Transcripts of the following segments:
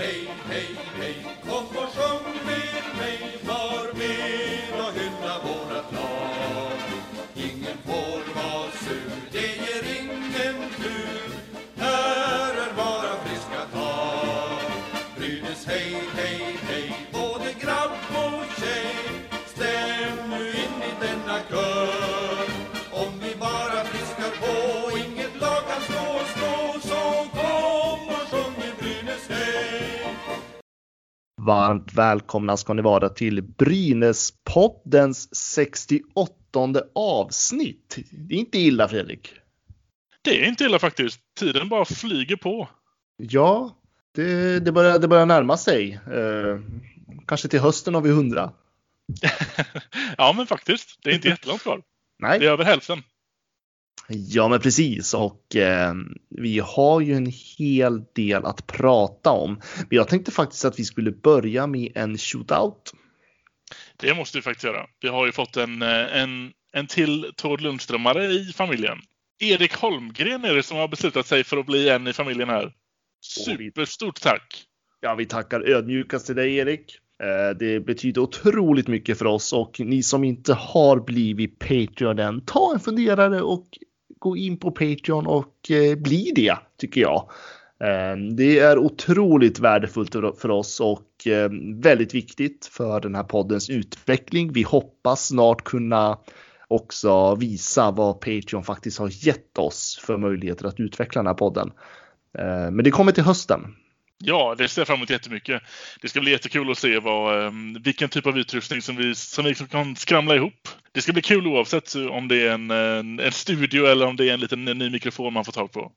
hej, hej, hej Varmt välkomna ska ni vara till Brynäspoddens 68 avsnitt. Det är inte illa Fredrik. Det är inte illa faktiskt. Tiden bara flyger på. Ja, det, det, börjar, det börjar närma sig. Eh, kanske till hösten har vi 100. ja, men faktiskt. Det är inte jättelångt kvar. Nej. Det är över hälften. Ja, men precis. Och eh, vi har ju en hel del att prata om. Men jag tänkte faktiskt att vi skulle börja med en shootout. Det måste vi faktiskt göra. Vi har ju fått en, eh, en, en till Tord Lundströmare i familjen. Erik Holmgren är det som har beslutat sig för att bli en i familjen här. Superstort tack! Ja, vi tackar ödmjukast till dig Erik. Eh, Det betyder otroligt mycket för oss och ni som inte har blivit Patreon än, ta en funderare och gå in på Patreon och eh, bli det tycker jag. Eh, det är otroligt värdefullt för oss och eh, väldigt viktigt för den här poddens utveckling. Vi hoppas snart kunna också visa vad Patreon faktiskt har gett oss för möjligheter att utveckla den här podden. Men det kommer till hösten. Ja, det ser jag fram emot jättemycket. Det ska bli jättekul att se vad, eh, vilken typ av utrustning som vi, som vi kan skramla ihop. Det ska bli kul oavsett om det är en, en, en studio eller om det är en liten ny mikrofon man får tag på.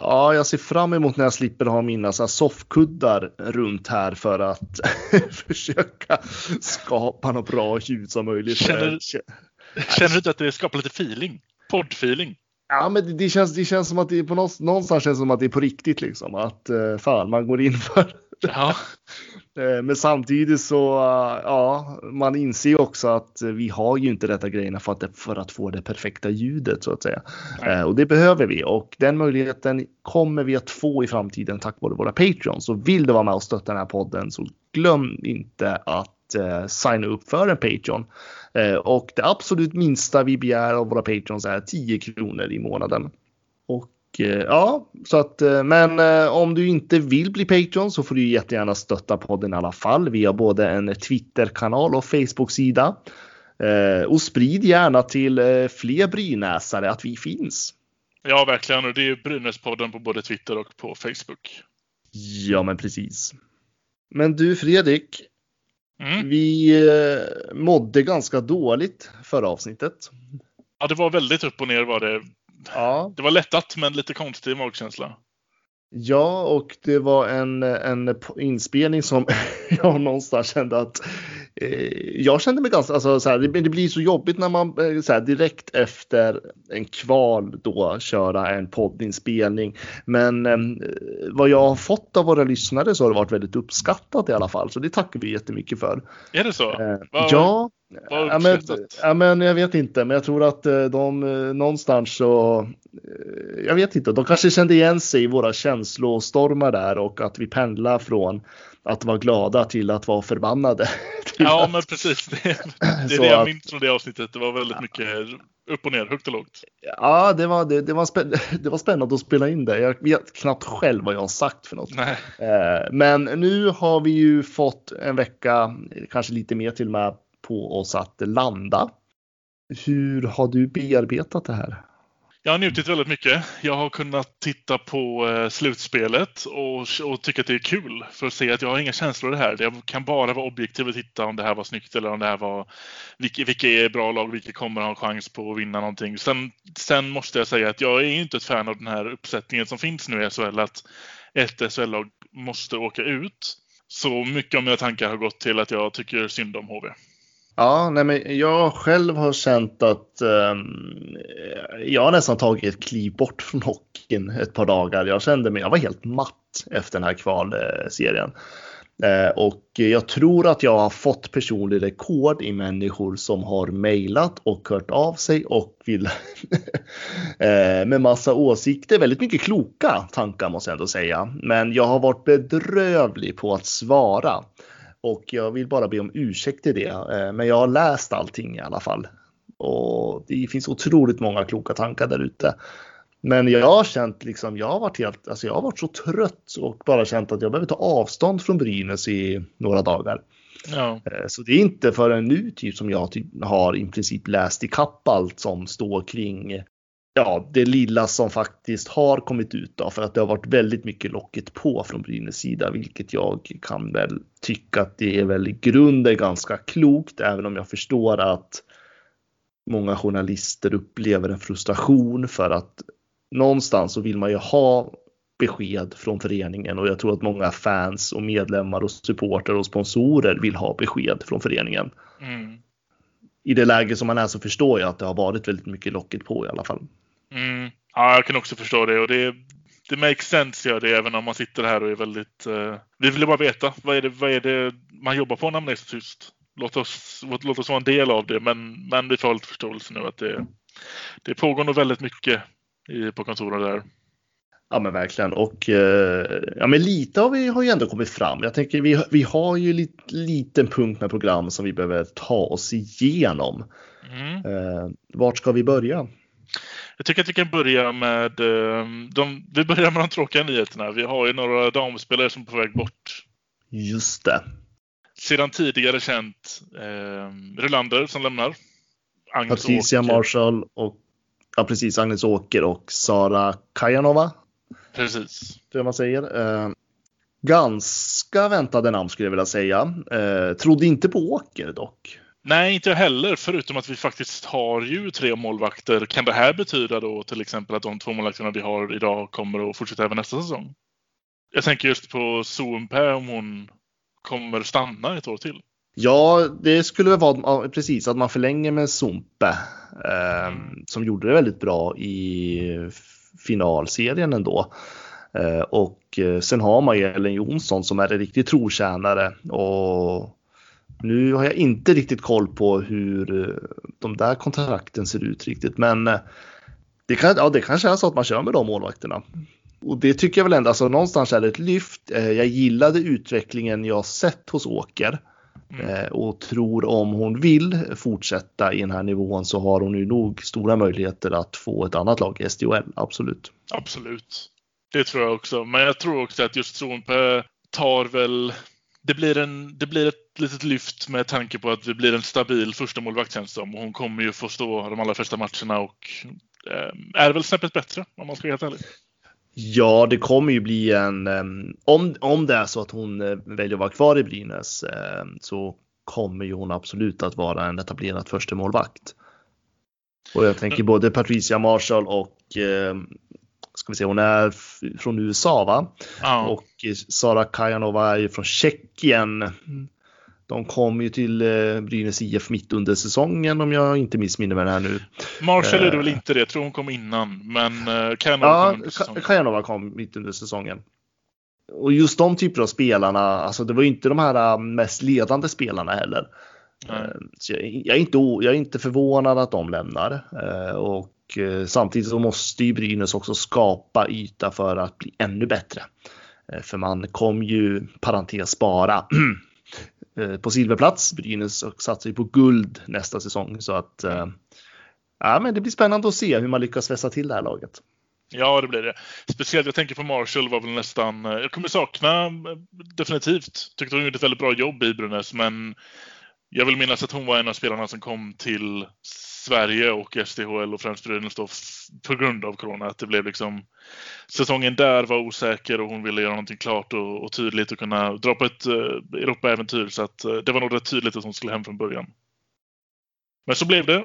Ja, jag ser fram emot när jag slipper ha mina så här soffkuddar runt här för att försöka skapa något bra ljud som möjligt. Känner- Känner du inte att det skapar lite feeling? Poddfeeling? Ja, men det, känns, det känns som att det är på någonstans, någonstans känns som att det är på riktigt liksom. Att eh, fan, man går in för Ja, Eh, Men samtidigt så, eh, ja, man inser ju också att vi har ju inte rätta grejerna för att, för att få det perfekta ljudet så att säga. Nej. Och det behöver vi och den möjligheten kommer vi att få i framtiden tack vare våra Patreons. Så vill du vara med och stötta den här podden så glöm inte att eh, signa upp för en Patreon. Eh, och det absolut minsta vi begär av våra Patreons är 10 kronor i månaden. Och eh, ja, så att eh, men eh, om du inte vill bli Patreon så får du jättegärna stötta podden i alla fall. Vi har både en Twitter-kanal och Facebook-sida. Och sprid gärna till fler brynäsare att vi finns. ja verkligen. Och det är Brynäspodden på både Twitter och på Facebook. Ja, men precis. Men du Fredrik, Mm. vi eh, mådde ganska dåligt förra avsnittet. Ja, det var väldigt upp och ner var det. Ja, Det var lättat men lite konstig magkänsla. Ja, och det var en, en inspelning som jag någonstans kände att jag kände mig ganska, alltså så här, det, det blir så jobbigt när man eh, så här, direkt efter en kval då köra en poddinspelning. Men eh, vad jag har fått av våra lyssnare så har det varit väldigt uppskattat i alla fall, så det tackar vi jättemycket för. Är det så? Eh, ja, ja, men, ja, men jag vet inte, men jag tror att eh, de eh, någonstans så, eh, jag vet inte, de kanske kände igen sig i våra känslostormar där och att vi pendlar från att vara glada till att vara förbannade. Ja, att- men precis. Det, det är det jag att- minns från det avsnittet. Det var väldigt mycket upp och ner, högt och lågt. ja det, var, det, det, var spä, det var spännande att spela in det. Jag vet knappt själv vad jag har sagt för något. Nej. Men nu har vi ju fått en vecka, kanske lite mer till och med, på oss att landa. Hur har du bearbetat det här? Jag har njutit väldigt mycket. Jag har kunnat titta på eh, slutspelet och, och tycka att det är kul. För att se att jag har inga känslor i det här. Jag kan bara vara objektiv och titta om det här var snyggt eller om det här var... Vilka, vilka är bra lag? Vilka kommer ha en chans på att vinna någonting? Sen, sen måste jag säga att jag är inte ett fan av den här uppsättningen som finns nu i SHL. Att ett SHL-lag måste åka ut. Så mycket av mina tankar har gått till att jag tycker synd om HV. Ja, nej, men jag själv har känt att eh, jag har nästan tagit ett kliv bort från hockeyn ett par dagar. Jag kände mig, jag var helt matt efter den här kvalserien. Eh, och jag tror att jag har fått personlig rekord i människor som har mejlat och hört av sig och vill eh, med massa åsikter. Väldigt mycket kloka tankar måste jag ändå säga. Men jag har varit bedrövlig på att svara. Och jag vill bara be om ursäkt till det. Eh, men jag har läst allting i alla fall. Och det finns otroligt många kloka tankar där ute. Men jag har känt liksom, jag har varit helt, alltså jag har varit så trött och bara känt att jag behöver ta avstånd från Brynäs i några dagar. Ja. Eh, så det är inte förrän nu typ som jag typ har i princip läst i kapp allt som står kring ja, det lilla som faktiskt har kommit ut då, för att det har varit väldigt mycket locket på från Brynäs sida, vilket jag kan väl tycka att det är väl i grunden ganska klokt, även om jag förstår att många journalister upplever en frustration för att någonstans så vill man ju ha besked från föreningen och jag tror att många fans och medlemmar och supporter och sponsorer vill ha besked från föreningen. Mm. I det läge som man är så förstår jag att det har varit väldigt mycket locket på i alla fall. Mm. Ja, jag kan också förstå det och det, det makes sense gör det även om man sitter här och är väldigt... Uh, vi vill bara veta vad är, det, vad är det man jobbar på när man är så tyst? Låt oss, låt oss vara en del av det men, men vi får lite förståelse nu att det, det pågår nog väldigt mycket i, på kontoren där. Ja men verkligen och eh, ja men lite har vi har ju ändå kommit fram. Jag tänker vi, vi har ju lite liten punkt med program som vi behöver ta oss igenom. Mm. Eh, vart ska vi börja? Jag tycker att vi kan börja med eh, de, vi börjar med de tråkiga nyheterna. Vi har ju några damspelare som är på väg bort. Just det. Sedan tidigare känt eh, Rylander som lämnar. Agnes Patricia Åker. Marshall och ja, precis Agnes Åker och Sara Kajanova. Precis. Det man säger. Eh, ganska väntade namn skulle jag vilja säga. Eh, trodde inte på Åker dock. Nej, inte jag heller. Förutom att vi faktiskt har ju tre målvakter. Kan det här betyda då till exempel att de två målvakterna vi har idag kommer att fortsätta även nästa säsong? Jag tänker just på Zoompe om hon kommer stanna ett år till. Ja, det skulle väl vara precis att man förlänger med Zumpe eh, som gjorde det väldigt bra i finalserien ändå. Eh, och eh, sen har man ju Ellen Jonsson som är en riktig trotjänare och nu har jag inte riktigt koll på hur eh, de där kontrakten ser ut riktigt, men eh, det, kan, ja, det kanske är så att man kör med de målvakterna. Och det tycker jag väl ändå, alltså någonstans är det ett lyft. Jag gillade utvecklingen jag sett hos Åker. Mm. Eh, och tror om hon vill fortsätta i den här nivån så har hon ju nog stora möjligheter att få ett annat lag i SDHL, absolut. Absolut. Det tror jag också. Men jag tror också att just Tronpö tar väl det blir, en, det blir ett litet lyft med tanke på att det blir en stabil första målvakt känns det Och hon kommer ju få stå de allra första matcherna och eh, är väl snäppet bättre om man ska vara helt ärlig. Ja, det kommer ju bli en, om, om det är så att hon eh, väljer att vara kvar i Brynäs så kommer ju hon absolut att vara en etablerad första målvakt. Och jag tänker både Patricia Marshall och ska vi se, hon är från USA va? Ja. Och Sara Kajanova är ju från Tjeckien. De kom ju till eh, Brynäs IF mitt under säsongen om jag inte missminner mig här nu. Marshall är det väl inte det, jag tror hon kom innan. Men eh, Kajanova ja, kom Kajanova kom mitt under säsongen. Och just de typer av spelarna, alltså det var ju inte de här mest ledande spelarna heller. Mm. Så jag, är inte, jag är inte förvånad att de lämnar. Äh, och eh, samtidigt så måste ju Brynäs också skapa yta för att bli ännu bättre. Eh, för man kom ju, parentes bara, eh, på silverplats. Brynäs satsar ju på guld nästa säsong så att ja, men det blir spännande att se hur man lyckas vässa till det här laget. Ja, det blir det. Speciellt jag tänker på Marshall var väl nästan, jag kommer sakna definitivt. Tyckte hon gjorde ett väldigt bra jobb i Brynäs, men jag vill minnas att hon var en av spelarna som kom till Sverige och SDHL och främst då på grund av corona. Att det blev liksom säsongen där var osäker och hon ville göra någonting klart och, och tydligt och kunna dra på ett uh, Europaäventyr. Så att uh, det var nog rätt tydligt att hon skulle hem från början. Men så blev det.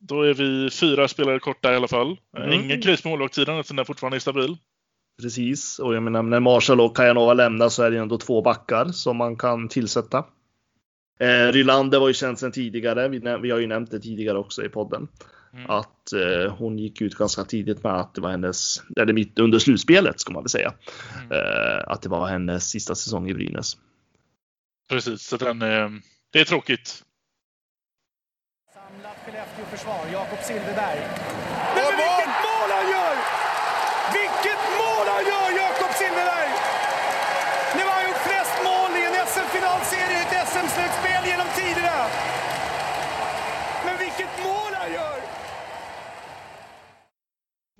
Då är vi fyra spelare kort där i alla fall. Mm. Ingen kris på målvaktssidan eftersom den fortfarande är stabil. Precis, och jag menar när Marshall och Kajanova lämnar så är det ändå två backar som man kan tillsätta. Eh, Rylander var ju känd sedan tidigare. Vi, vi, har ju nämnt det tidigare också i podden. Mm. Att eh, hon gick ut ganska tidigt med att det var hennes, eller mitt under slutspelet ska man väl säga. Mm. Eh, att det var hennes sista säsong i Brynäs. Precis, så den, eh, det är tråkigt. Samlat Skellefteå-försvar, Jakob Silfverberg. Men vilket mål han gör! Vilket mål han gör, Jakob Silfverberg! Nu har han gjort flest mål i en SM-finalserie i ett SM-slutspel genom tiderna. Men vilket mål han gör!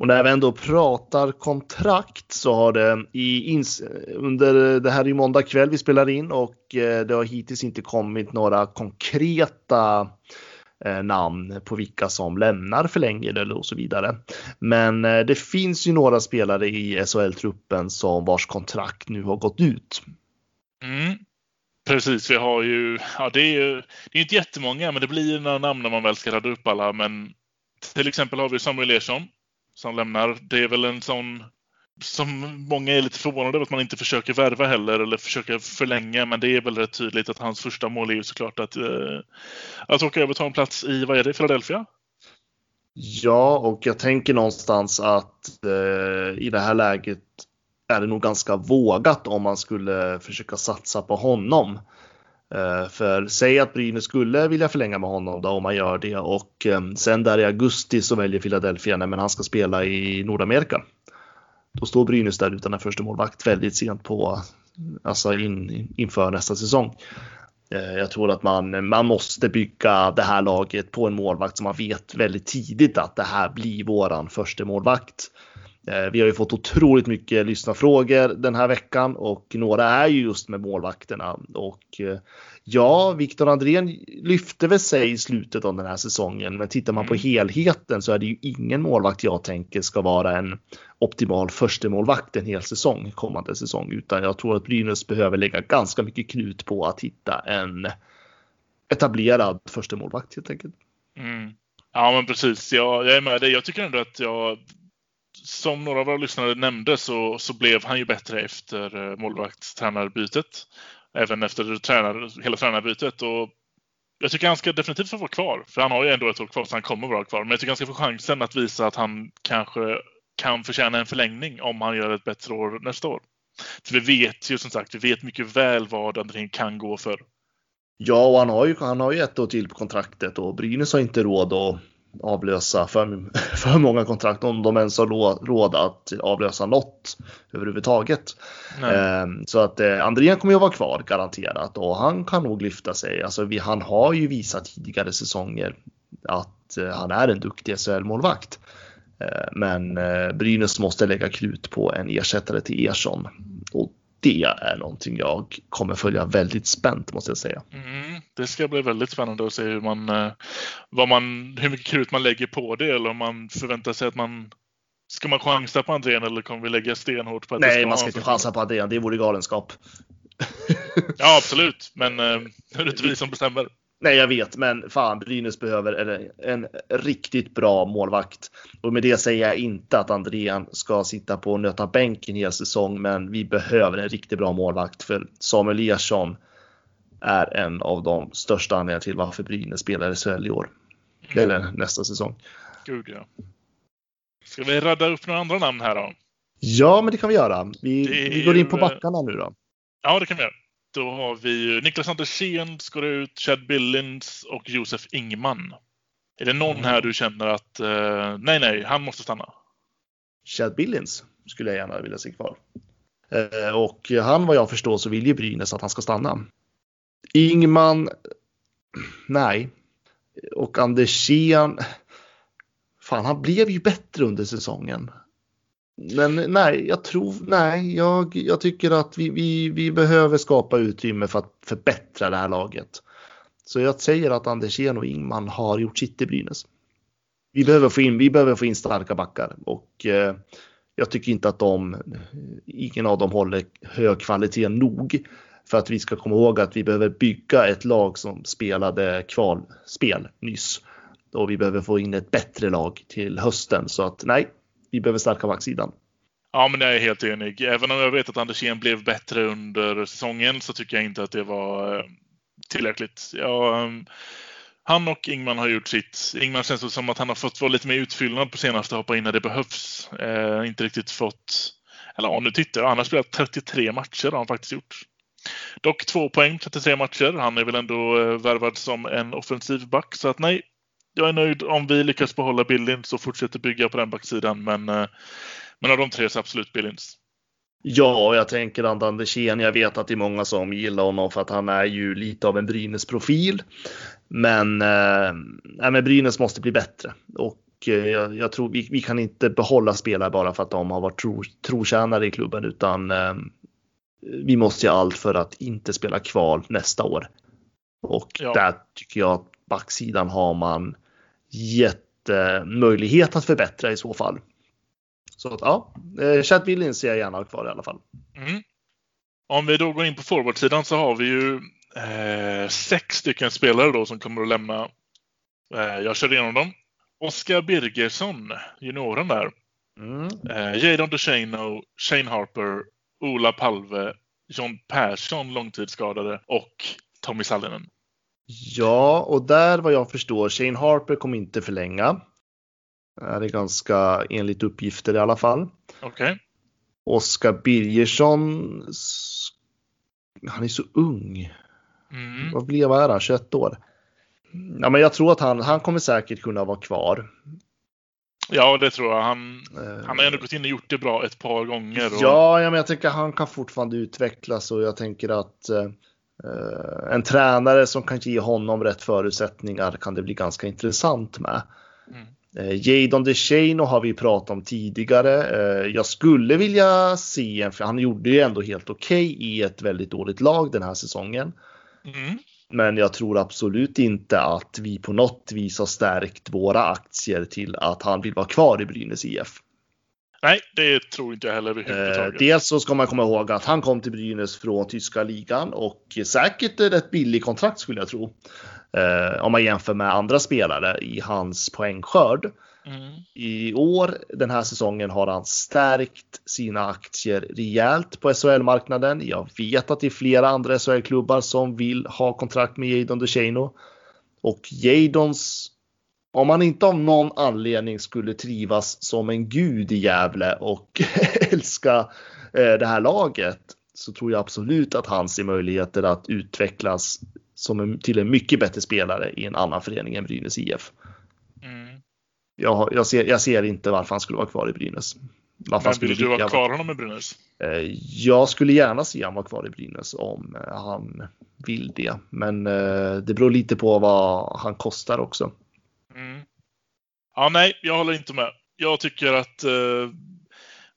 Och när vi ändå pratar kontrakt så har det i ins under det här i måndag kväll vi spelar in och eh, det har hittills inte kommit några konkreta eh, namn på vilka som lämnar förlängning eller och så vidare. Men eh, det finns ju några spelare i SHL-truppen som vars kontrakt nu har gått ut. Mm. Precis, vi har ju, ja det är ju, det är inte jättemånga men det blir några namn när man väl ska rada upp alla. Men till exempel har vi Samuel Ersson som lämnar. Det är väl en sån som många är lite förvånade över att man inte försöker värva heller eller försöker förlänga. Men det är väl rätt tydligt att hans första mål är ju såklart att, eh, att åka över och ta en plats i, vad är det, Philadelphia? Ja, och jag tänker någonstans att eh, i det här läget är det nog ganska vågat om man skulle försöka satsa på honom. Eh, för säg att Brynäs skulle vilja förlänga med honom då om man gör det och ehm, sen där i augusti så väljer Philadelphia men han ska spela i Nordamerika. Då står Brynäs där utan en första målvakt väldigt sent på alltså in, inför nästa säsong. Eh, jag tror att man, man måste bygga det här laget på en målvakt som man vet väldigt tidigt att det här blir våran första målvakt. Eh, vi har ju fått otroligt mycket lyssnarfrågor den här veckan och några är ju just med målvakterna. Och eh, ja, Viktor Andrén lyfte väl sig i slutet av den här säsongen, men tittar man på Mm. helheten så är det ju ingen målvakt jag tänker ska vara en optimal första målvakt en hel säsong kommande säsong, utan jag tror att Brynäs behöver lägga ganska mycket krut på att hitta en etablerad första målvakt helt enkelt. Mm. Ja, men precis. Jag, jag är med dig. Jag tycker ändå att jag, som några av våra lyssnare nämnde, så, så blev han ju bättre efter eh, målvaktstränarbytet. Även efter tränar, hela tränarbytet. Och jag tycker han ska definitivt få vara kvar. För han har ju ändå ett år kvar, så han kommer vara kvar. Men jag tycker han ska få chansen att visa att han kanske kan förtjäna en förlängning om han gör ett bättre år nästa år. För vi vet ju som sagt, vi vet mycket väl vad Andrén kan gå för. Ja, och han har ju, han har ju ett år till på kontraktet och Brynäs har inte råd att avlösa för, för många kontrakt om de ens har råd att avlösa något överhuvudtaget. Ehm, Så att eh, Andrén kommer ju vara kvar garanterat och han kan nog lyfta sig. Alltså vi, han har ju visat tidigare säsonger att eh, han är en duktig SHL-målvakt. Eh, Men eh, Brynäs måste lägga krut på en ersättare till Ersson. Och det är någonting jag kommer följa väldigt spänt måste jag säga. Mm, det ska bli väldigt spännande att se hur, man, eh, vad man, hur mycket krut man lägger på det eller om man förväntar sig att man Ska man chansa på Andrén eller kommer vi lägga stenhårt på att det Nej, ska man ska inte chansa på Andrén. Det vore galenskap. Ja, absolut. Men eh, det är inte vi som bestämmer. Nej, jag vet, men fan, Brynäs behöver en, en riktigt bra målvakt. Och med det säger jag inte att Andrén ska sitta på och nöta bänken hela säsong, men vi behöver en riktigt bra målvakt för Samuel Ersson är en av de största anledningarna till varför Brynäs spelar i SHL i år. Eller nästa säsong. Gud ja. Ska vi radda upp några andra namn här då? Ja, men det kan vi göra. Vi, vi går in på backarna nu då. Ja, det kan vi göra. Då har vi ju Niklas Andersén ska ut, Chad Billings och Josef Ingman. Är det någon här du känner att eh, nej, nej, han måste stanna? Chad Billings skulle jag gärna vilja se kvar. Eh, och han vad jag förstår så vill ju Brynäs att han ska stanna. Ingman, nej. Och Andersén, fan han blev ju bättre under säsongen. Men nej, jag tror, nej, jag, jag tycker att vi, vi, vi behöver skapa utrymme för att förbättra det här laget. Så jag säger att Andersén och Ingman har gjort sitt i Brynäs. Vi behöver få in, vi behöver få in starka backar och eh, jag tycker inte att de, ingen av dem håller hög kvalitet nog för att vi ska komma ihåg att vi behöver bygga ett lag som spelade kvalspel nyss. Och vi behöver få in ett bättre lag till hösten så att nej, vi behöver stärka backsidan. Ja, men jag är helt enig. Även om jag vet att Andersén blev bättre under säsongen så tycker jag inte att det var eh, tillräckligt. Ja, ehm, han och Ingman har gjort sitt. Ingman känns det som att han har fått vara lite mer utfyllnad på senaste hoppa in när det behövs. Eh, inte riktigt fått... Eller ja, nu tittar jag. Han har spelat 33 matcher har han faktiskt gjort. Dock två poäng, 33 matcher. Han är väl ändå eh, värvad som en offensiv back. Så att nej, jag är nöjd om vi lyckas behålla Billins och fortsätter bygga på den backsidan. Men, eh, men av de tre så absolut Billins. Ja, jag tänker att Andersén, jag vet att det är många som gillar honom för att han är ju lite av en Brynäs-profil. Men, eh, men Brynäs måste bli bättre och eh, jag, jag, tror vi, vi, kan inte behålla spelare bara för att de har varit tro, trotjänare i klubben utan eh, vi måste göra allt för att inte spela kval nästa år. Och ja. där tycker jag att backsidan har man jättemöjlighet att förbättra i så fall. Så att ja, eh, Chad Billings ser jag gärna kvar i alla fall. Mm. Om vi då går in på forwardsidan så har vi ju eh, sex stycken spelare då som kommer att lämna. Eh, jag kör igenom dem. Oskar Birgersson, junioren där. Mm. Eh, Jadon DeShano, Shane Harper, Ola Palve, John Persson, långtidsskadade och Tommy Sallinen. Ja, och där vad jag förstår, Shane Harper kommer inte förlänga. Det är ganska enligt uppgifter i alla fall. Okej. Okay. Oskar Birgersson. Han är så ung. Mm. Vad blev han? 21 år. Ja, men jag tror att han, han kommer säkert kunna vara kvar. Ja, det tror jag. Han, uh, han har ändå gått in och gjort det bra ett par gånger. Och... Ja, ja, men jag tänker att han kan fortfarande utvecklas och jag tänker att uh, en tränare som kan ge honom rätt förutsättningar kan det bli ganska intressant med. Mm. Eh, Jadon DeShano har vi pratat om tidigare. Eh, jag skulle vilja se en, för han gjorde ju ändå helt okej okay i ett väldigt dåligt lag den här säsongen. Mm. Men jag tror absolut inte att vi på något vis har stärkt våra aktier till att han vill vara kvar i Brynäs IF. Nej, det tror inte jag heller överhuvudtaget. Eh, dels så ska man komma ihåg att han kom till Brynäs från tyska ligan och säkert ett billigt kontrakt skulle jag tro. Eh, om man jämför med andra spelare i hans poängskörd. Mm. I år, den här säsongen, har han stärkt sina aktier rejält på SHL-marknaden. Jag vet att det är flera andra SHL-klubbar som vill ha kontrakt med Jadon DeShano. Och Jadons, om han inte av någon anledning skulle trivas som en gud i Gävle och älska eh, det här laget så tror jag absolut att han ser möjligheter att utvecklas som en, till en mycket bättre spelare i en annan förening än Brynäs IF. Mm. Jag, jag, ser, jag ser inte varför han skulle vara kvar i Brynäs. Varför Men vill du ha kvar honom i Brynäs? Eh, jag skulle gärna se honom vara kvar i Brynäs om eh, han vill det. Men det beror lite på vad han kostar också. Ja, nej, jag håller inte med. Jag tycker att eh,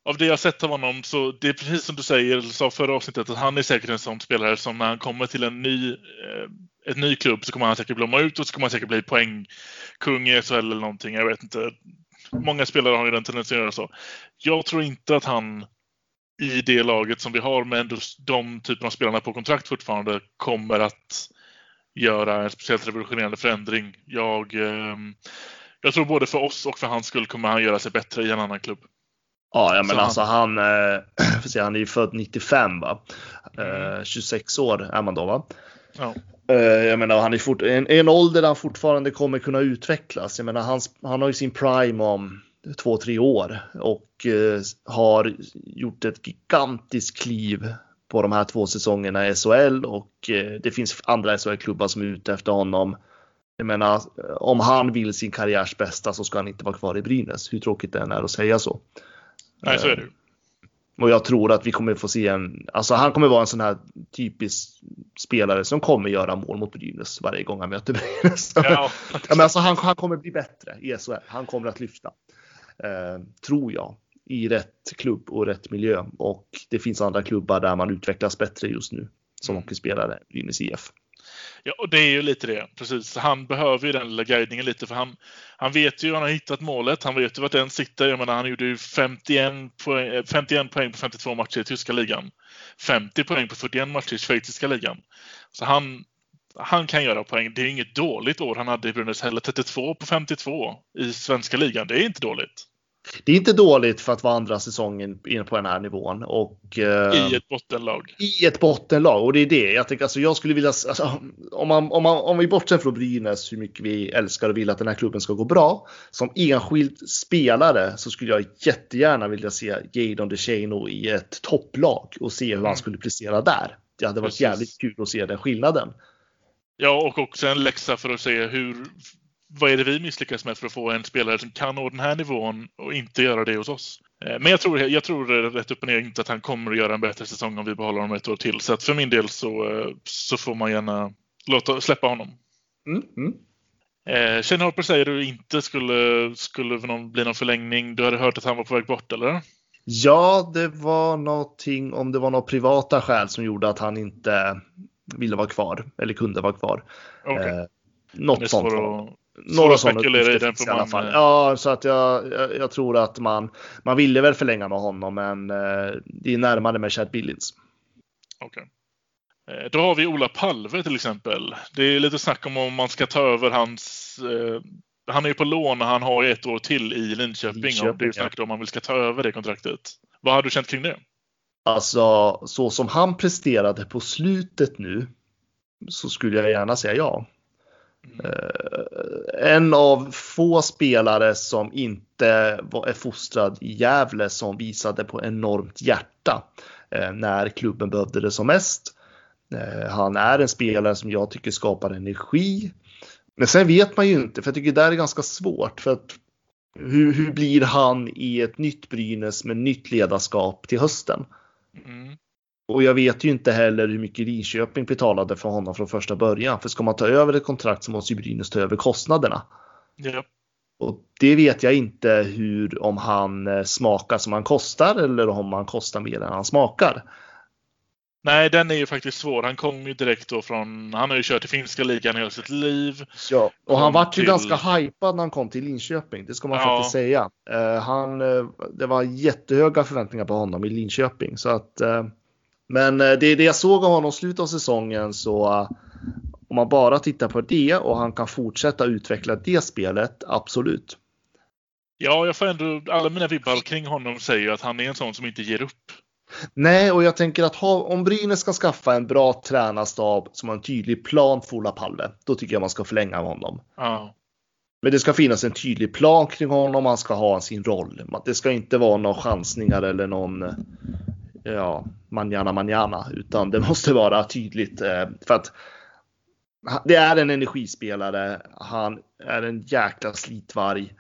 av det jag sett av honom så det är precis som du säger, sa förra avsnittet, att han är säkert en sån spelare som när han kommer till en ny, eh, ett ny klubb så kommer han säkert blomma ut och så kommer han säkert bli poängkung i SHL eller någonting. Jag vet inte. Många spelare har ju den tendensen att göra så. Jag tror inte att han i det laget som vi har med de typerna av spelarna på kontrakt fortfarande kommer att göra en speciellt revolutionerande förändring. Jag, eh, jag tror både för oss och för hans skull kommer han göra sig bättre i en annan klubb. Ja, ja men alltså han, han, äh, han är ju född 95 va? Mm. Uh, 26 år är man då va? Ja. Uh, jag menar han är fort, en, en ålder där han fortfarande kommer kunna utvecklas. Jag menar han, han har ju sin prime om två, tre år och uh, har gjort ett gigantiskt kliv på de här två säsongerna i SHL och det finns andra SHL-klubbar som är ute efter honom. Jag menar, om han vill sin karriärs bästa så ska han inte vara kvar i Brynäs, hur tråkigt det än är att säga så. Nej, så är det Och jag tror att vi kommer få se en, alltså han kommer vara en sån här typisk spelare som kommer göra mål mot Brynäs varje gång han möter Brynäs. Ja. ja, men alltså han, han kommer bli bättre i SHL. Han kommer att lyfta. Eh, tror jag. I rätt klubb och rätt miljö. Och det finns andra klubbar där man utvecklas bättre just nu. Som mm. hockeyspelare, Brynäs IF. Ja, och det är ju lite det. Precis. Han behöver ju den lilla guidningen lite för han, han vet ju, han har hittat målet. Han vet ju vart den sitter. Jag menar, han gjorde ju 51 poäng, eh, 51 poäng på 52 matcher i tyska ligan. 50 poäng på 41 matcher i schweiziska ligan. Så han, han kan göra poäng. Det är inget dåligt år han hade i Brynäs heller. 32 på 52 i svenska ligan. Det är inte dåligt. Det är inte dåligt för att vara andra säsongen inne på den här nivån. Och, eh, I ett bottenlag. I ett bottenlag och det är det. Jag tänker alltså jag skulle vilja, alltså, om, man, om, man, om vi bortser från Brynäs, hur mycket vi älskar och vill att den här klubben ska gå bra. Som enskild spelare så skulle jag jättegärna vilja se Jadon DeShano i ett topplag och se hur mm. han skulle prestera där. det hade varit Precis. jävligt kul att se den skillnaden. Ja, och också en läxa för att se hur vad är det vi misslyckas med för att få en spelare som kan nå den här nivån och inte göra det hos oss? Eh, Men jag tror, jag tror rätt upp och ner inte att han kommer att göra en bättre säsong om vi behåller honom ett år till. Så att för min del så, eh, så får man gärna låta, släppa honom. Mm, mm. Eh, Shane Harper säger du inte skulle, skulle någon, bli någon förlängning. Du hade hört att han var på väg bort, eller? Ja, det var någonting, om det var några privata skäl som gjorde att han inte ville vara kvar eller kunde vara kvar. Okej. Eh, något sånt. att- Några sådana spekulera i uppgifter den, finns i alla fall. eh, Ja, så att jag, jag, jag tror att man, man ville väl förlänga med honom, men eh, det är närmare med Chad Billings. Okej. Eh, Då har vi Ola Palve till exempel. Det är lite snack om om man ska ta över hans... Eh, han är ju på lån och han har ett år till i Linköping. Linköping, och det är snack om man vill ska ta över det kontraktet. Vad har du känt kring det? Alltså, så som han presterade på slutet nu så skulle jag gärna säga ja. Mm. en av få spelare som inte var, är fostrad i Gävle som visade på enormt hjärta eh, när klubben behövde det som mest. Eh, han är en spelare som jag tycker skapar energi. Men sen vet man ju inte, för jag tycker det där är ganska svårt. För att hur, hur blir han i ett nytt Brynäs med nytt ledarskap till hösten? Mm. Och jag vet ju inte heller hur mycket Linköping betalade för honom från första början. För ska man ta över ett kontrakt så måste ju Brynäs ta över kostnaderna. Ja. Och det vet jag inte hur om han eh, smakar som han kostar eller om han kostar mer än han smakar. Nej, den är ju faktiskt svår. Han kom ju direkt då från... Han har ju kört i finska ligan hela sitt liv. Ja, och han vart ju till- ganska hypad när han kom till Linköping. Det ska man Ja. faktiskt säga. Eh, han, eh, det var jättehöga förväntningar på honom i Linköping. Så att, men eh, det, det jag såg av honom slutet av säsongen så eh, om man bara tittar på det och han kan fortsätta utveckla det spelet, absolut. Ja, jag får ändå... Alla mina vibbar kring honom säger att han är en sån som inte ger upp. Nej, och jag tänker att ha, om Brynäs ska skaffa en bra tränarstab som har en tydlig plan för Ola Palve, då tycker jag man ska förlänga honom. Ja. Men det ska finnas en tydlig plan kring honom, han ska ha sin roll. Det ska inte vara några chansningar eller någon ja, manjana manjana, utan det måste vara tydligt eh, för att det är en energispelare. Han är en jäkla slitvarg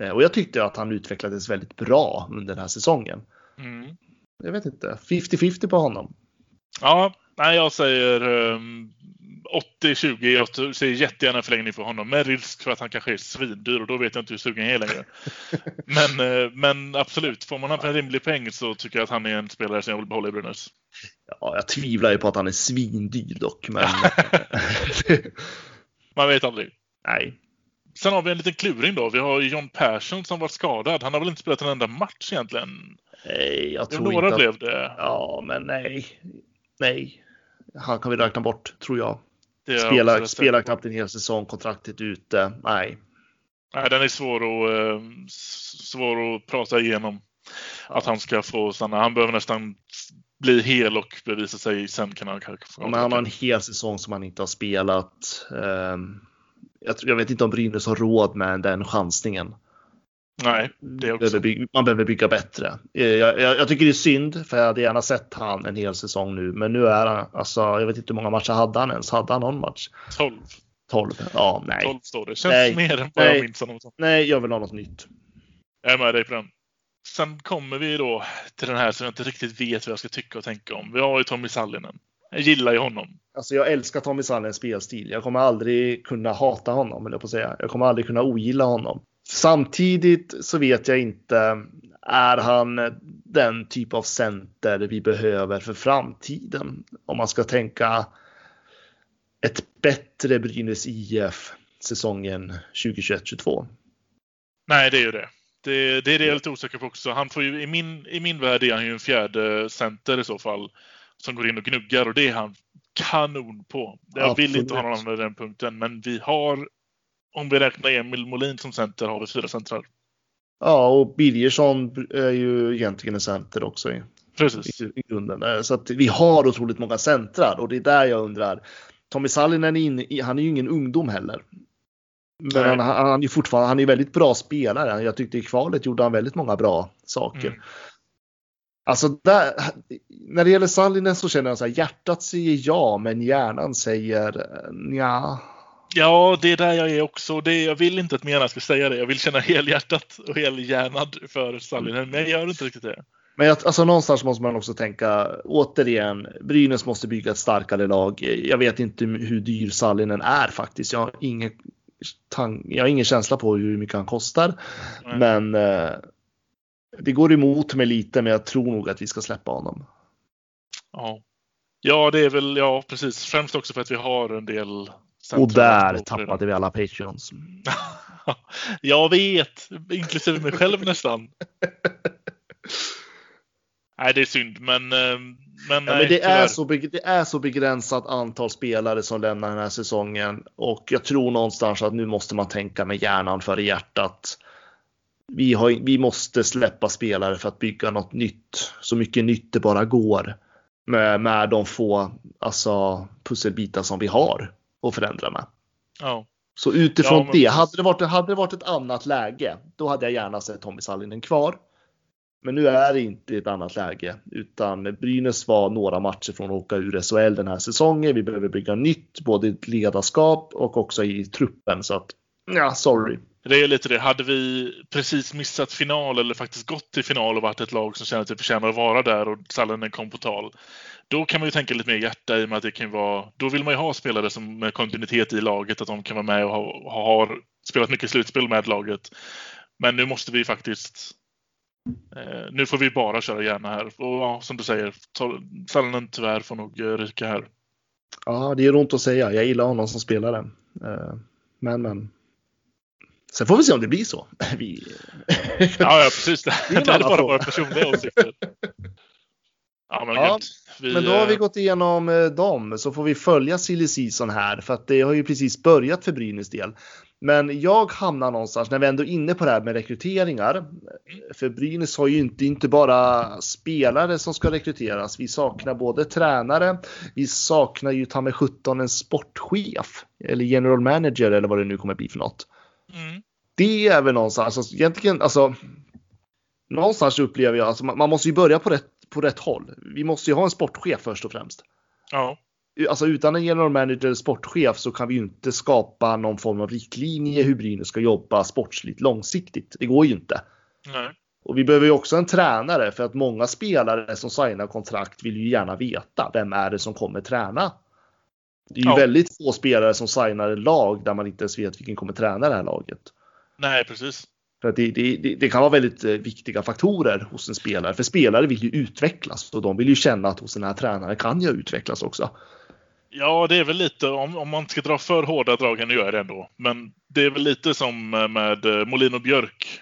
Eh, och jag tyckte att han utvecklades väldigt bra under den här säsongen. Mm. Jag vet inte, 50-50 på honom. Ja, nej, jag säger um, 80-20. Jag säger jättegärna förlängning för honom med risk för att han kanske är svindyr och då vet jag inte hur sugen jag är längre. men, eh, men absolut, får man han för en rimlig peng så tycker jag att han är en spelare som jag vill behålla i Brynäs. Ja, jag tvivlar ju på att han är svindyr dock, men Man vet aldrig. nej. Sen har vi en liten kluring då. Vi har John Persson som var skadad. Han har väl inte spelat en enda match egentligen? Nej, jag tror några inte att... blev det. Ja, men nej. Nej. Han kan vi räkna bort, tror jag. Spelar, spelar knappt en hel säsong, kontraktet ute. Nej. Nej, den är svår att, eh, svår att prata igenom. Att han ska få stanna. Han behöver nästan bli hel och bevisa sig. Sen kan han kanske få Men han har en hel säsong som han inte har spelat. Ehm, jag vet inte om Brynäs har råd med den chansningen. Nej, det också. Behöver bygga, man behöver bygga bättre. Eh, Jag, jag, jag tycker det är synd, för jag hade gärna sett han en hel säsong nu. Men nu är han, alltså, jag vet inte hur många matcher hade han ens? Hade han någon match? 12. 12? Ja, nej. 12 står det. Känns Nej. mer än vad jag Nej. minns honom som. Nej, jag vill ha något nytt. Jag är med dig på den. Sen kommer vi då till den här som jag inte riktigt vet vad jag ska tycka och tänka om. Vi har ju Tommy Sallinen. Jag gillar ju honom. Alltså jag älskar Tommy Sallens spelstil. Jag kommer aldrig kunna hata honom, eller på att säga. Jag kommer aldrig kunna ogilla honom. Samtidigt så vet jag inte, är han den typ av center vi behöver för framtiden? Om man ska tänka ett bättre Brynäs IF säsongen 2021-22. Nej, det är ju det. Det, det är det jag är lite osäker på också. Han får ju, i, min, I min värld är han ju en fjärde center i så fall. Som går in och gnuggar och det är han kanon på. Jag vill inte ha någon Absolut. annan den punkten. Men vi har, om vi räknar Emil Molin som center, har vi fyra centrar. Ja, och Birgersson är ju egentligen en center också i, Precis. i, i grunden. Eh, Så att vi har otroligt många centrar och det är där jag undrar. Tommy Sallinen är inne, i- han är ju ingen ungdom heller. Men han, han, han är ju fortfarande, han är väldigt bra spelare. Jag tyckte i kvalet gjorde han väldigt många bra saker. Mm. Alltså där, när det gäller Sallinen så känner jag så här, hjärtat säger ja, men hjärnan säger ja. Ja, det är där jag är också. Det, jag vill inte att hjärna ska säga det. Jag vill känna helhjärtat och helhjärnad för Sallinen, men jag gör inte riktigt det. Men jag, alltså någonstans måste man också tänka återigen. Brynäs måste bygga ett starkare lag. Jag vet inte hur dyr Sallinen är faktiskt. Jag har ingen, jag har ingen känsla på hur mycket han kostar, Nej. men eh, det går emot mig lite, men jag tror nog att vi ska släppa honom. Ja, ja, det är väl ja, precis. Främst också för att vi har en del. Och där tappade vi alla Patreons. jag vet, inklusive mig själv nästan. Nej, det är synd, men. Eh, men, ja, men det, är så, det är så begränsat antal spelare som lämnar den här säsongen och jag tror någonstans att nu måste man tänka med hjärnan före hjärtat. Vi, har, vi måste släppa spelare för att bygga något nytt, så mycket nytt det bara går med, med de få alltså, pusselbitar som vi har att förändra med. Ja. Så utifrån ja, men... det, hade det, varit, hade det varit ett annat läge, då hade jag gärna sett Tommy Sallinen kvar. Men nu är det inte ett annat läge utan Brynäs var några matcher från att åka ur SHL den här säsongen. Vi behöver bygga nytt både i ledarskap och också i truppen så att ja, sorry. Det är lite det. Hade vi precis missat final eller faktiskt gått till final och varit ett lag som känner att vi förtjänar att vara där och Sallinen kom på tal. Då kan man ju tänka lite mer hjärta i och med att det kan vara, då vill man ju ha spelare som med kontinuitet i laget, att de kan vara med och ha, har spelat mycket slutspel med laget. Men nu måste vi faktiskt Eh, nu får vi bara köra gärna här. Och ja, som du säger, Sallinen tyvärr får nog eh, ryka här. Ja, det är ont att säga. Jag gillar honom som spelare. Eh, men, men. Sen får vi se om det blir så. Vi... ja, ja, precis. Det, det är bara våra personliga åsikter. Ja, men, ja, vi, men då har vi gått igenom dem så får vi följa silly season här för att det har ju precis börjat för Brynäs del. Men jag hamnar någonstans när vi ändå är inne på det här med rekryteringar. För Brynäs har ju inte, inte bara spelare som ska rekryteras. Vi saknar både tränare. Vi saknar ju ta med 17 en sportchef eller general manager eller vad det nu kommer bli för något. Mm. Det är väl någonstans, alltså, egentligen, alltså. Någonstans upplever jag, alltså, man, man måste ju börja på rätt, på rätt håll. Vi måste ju ha en sportchef först och främst. Ja alltså utan en general manager sportchef så kan vi ju inte skapa någon form av riktlinje hur Brynäs ska jobba sportsligt långsiktigt. Det går ju inte. Nej. Och vi behöver ju också en tränare för att många spelare som signar kontrakt vill ju gärna veta vem är det som kommer träna. Det är ju ja. väldigt få spelare som signar lag där man inte ens vet vilken kommer träna det här laget. Nej, precis. För det, det, det, kan vara väldigt eh, viktiga faktorer hos en spelare. För spelare vill ju utvecklas och de vill ju känna att hos den här tränaren kan jag utvecklas också. Ja, det är väl lite om, om man ska dra för hårda drag, nu gör jag det ändå. Men det är väl lite som med eh, Molin och Björk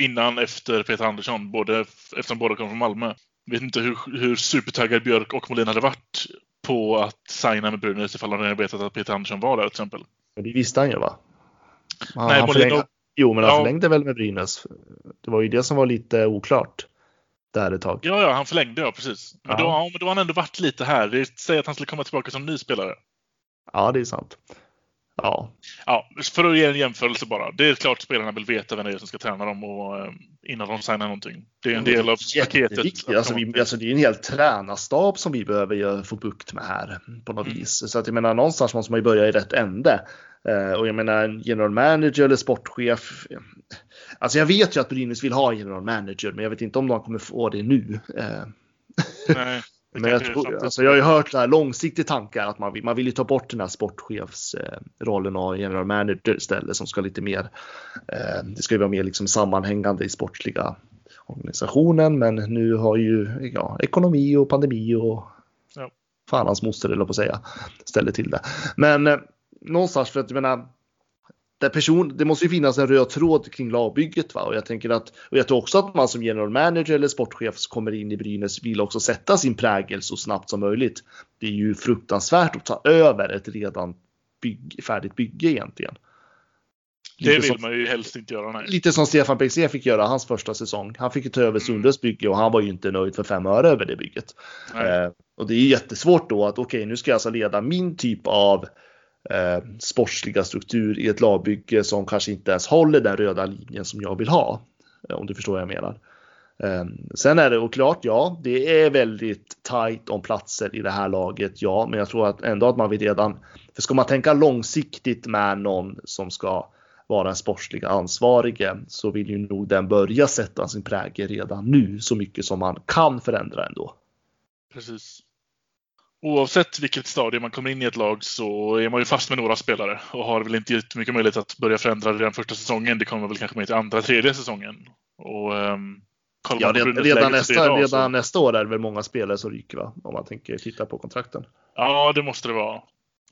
innan efter Peter Andersson, både, eftersom båda kom från Malmö. Jag vet inte hur, hur supertaggad Björk och Molin hade varit på att signa med Brynäs ifall de hade vetat att Peter Andersson var där till exempel. Men det visste han ju va? Han, Nej, han Molin och... Jo, men han ja. förlängde väl med Brynäs. Det var ju det som var lite oklart där ett tag. Ja, ja, han förlängde ja, precis. Men, då, ja, men då har han ändå varit lite här. Säger att han skulle komma tillbaka som ny spelare. Ja, det är sant. Ja. ja, för att ge en jämförelse bara. Det är klart spelarna vill veta vem det är som ska träna dem och, eh, innan de signar någonting. Det är en del av paketet. Alltså, vi, alltså, det är en hel tränarstab som vi behöver få bukt med här på något mm. vis. Så att jag menar någonstans måste man ju börja i rätt ände. Uh, och jag menar en general manager eller sportchef. Alltså jag vet ju att Brynäs vill ha en general manager, men jag vet inte om de kommer få det nu. Uh, Nej. Men jag, tror, alltså jag har ju hört så här långsiktiga tankar att man vill, man vill ju ta bort den här sportchefsrollen och general manager istället som ska lite mer. Eh, det ska ju vara mer liksom sammanhängande i sportsliga organisationen, men nu har ju ja, ekonomi och pandemi och ja. fan hans moster eller på att säga ställer till det. Men eh, någonstans för att jag menar där person, det måste ju finnas en röd tråd kring lagbygget. Va? Och jag tänker att, och jag tror också att man som general manager eller sportchef som kommer in i Brynäs vill också sätta sin prägel så snabbt som möjligt. Det är ju fruktansvärt att ta över ett redan bygg, färdigt bygge egentligen. Lite det vill som, man ju helst inte göra. Nej. Lite som Stefan Bexé fick göra hans första säsong. Han fick ju ta över mm. Sundres bygge och han var ju inte nöjd för fem öre över det bygget. Eh, och det är jättesvårt då att okej, okay, nu ska jag alltså leda min typ av eh, sportsliga struktur i ett lagbygge som kanske inte ens håller den röda linjen som jag vill ha. Eh, om du förstår vad jag menar. Eh, sen är det oklart, ja, det är väldigt tajt om platser i det här laget, ja, men jag tror att ändå att man vill redan, för ska man tänka långsiktigt med någon som ska vara en sportslig ansvarige så vill ju nog den börja sätta sin prägel redan nu så mycket som man kan förändra ändå. Precis. Oavsett vilket stadie man kommer in i ett lag så är man ju fast med några spelare och har väl inte jättemycket möjlighet att börja förändra redan första säsongen. Det kommer väl kanske med till andra, tredje säsongen. Och, um, ja, redan, redan, nästa, idag, redan nästa år är det väl många spelare som ryker va? Om man tänker titta på kontrakten. Ja, det måste det vara.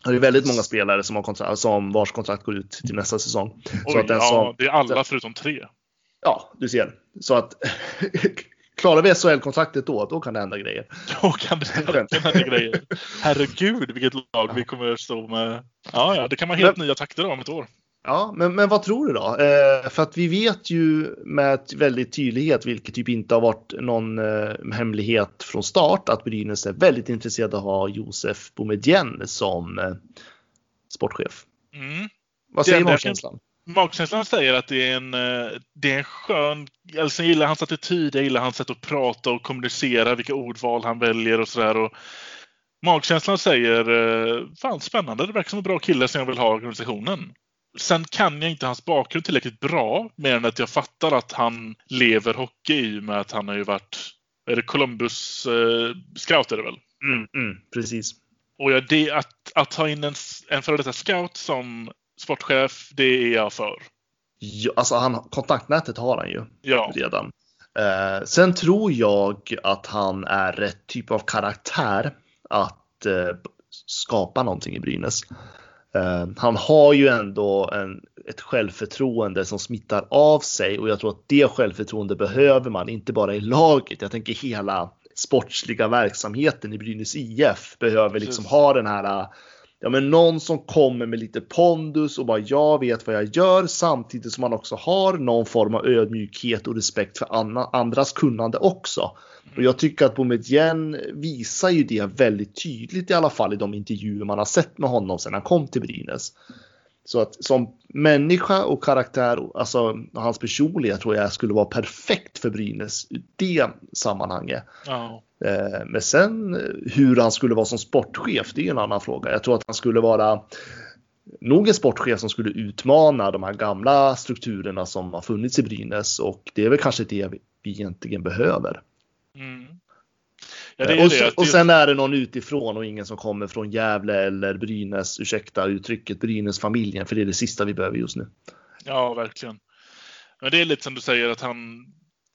Det är väldigt många spelare som, har kontrakt, som vars kontrakt går ut till nästa säsong. Oj, så att den ja, som, det är alla förutom tre. Ja, du ser. Så att klarar vi SHL-kontraktet då, då kan det hända grejer. Då kan det hända grejer. Herregud, vilket lag vi kommer stå med. Ja, ja, det kan vara helt Men, nya takter om ett år. Ja, men, men vad tror du då? Eh, för att vi vet ju med väldigt tydlighet, vilket typ inte har varit någon eh, hemlighet från start, att Brynäs är väldigt intresserade av att ha Josef Boumedienne som eh, sportchef. Mm. Vad säger magkänslan? Magkänslan säger att det är en, eh, det är en skön... Alltså jag gillar hans attityd, jag gillar hans sätt att prata och kommunicera, vilka ordval han väljer och sådär. Magkänslan säger, eh, fan spännande, det verkar som en bra kille som jag vill ha i organisationen. Sen kan jag inte hans bakgrund tillräckligt bra, mer än att jag fattar att han lever hockey i och med att han har ju varit, är det Columbus eh, scout är det väl? Mm, mm, precis. Och ja, det, att, att ha in en, en före detta scout som sportchef, det är jag för. Ja, alltså han, kontaktnätet har han ju ja. redan. Eh, sen tror jag att han är rätt typ av karaktär att eh, skapa någonting i Brynäs. Eh, han har ju ändå en, ett självförtroende som smittar av sig och jag tror att det självförtroende behöver man inte bara i laget. Jag tänker hela sportsliga verksamheten i Brynäs IF behöver liksom ha den här ja, men någon som kommer med lite pondus och bara jag vet vad jag gör samtidigt som man också har någon form av ödmjukhet och respekt för andras kunnande också. Och jag tycker att Boumedienne visar ju det väldigt tydligt i alla fall i de intervjuer man har sett med honom sedan han kom till Brynäs. Så att som människa och karaktär, alltså hans personlighet tror jag skulle vara perfekt för Brynäs i det sammanhanget. Oh. Eh, men sen hur han skulle vara som sportchef, det är en annan fråga. Jag tror att han skulle vara nog en sportchef som skulle utmana de här gamla strukturerna som har funnits i Brynäs och det är väl kanske det vi egentligen behöver. Mm. Ja, och, det. och, sen är det någon utifrån och ingen som kommer från Gävle eller Brynäs, ursäkta uttrycket, Brynäs-familjen, för det är det sista vi behöver just nu. Ja, verkligen. Men det är lite som du säger att han,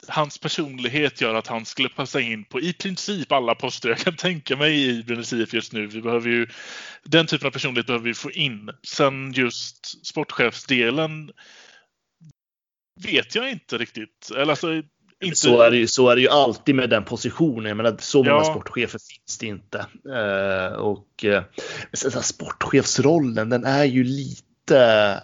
hans personlighet gör att han skulle passa in på i princip alla poster jag kan tänka mig i Brynäs IF just nu. Vi behöver ju, den typen av personlighet behöver vi få in. Sen just sportchefsdelen vet jag inte riktigt. Eller alltså, inte... Så, är det ju, så är det ju alltid med den positionen. Jag menar, så många ja. sportchefer finns det inte. Eh, och eh, sportchefsrollen, den är ju lite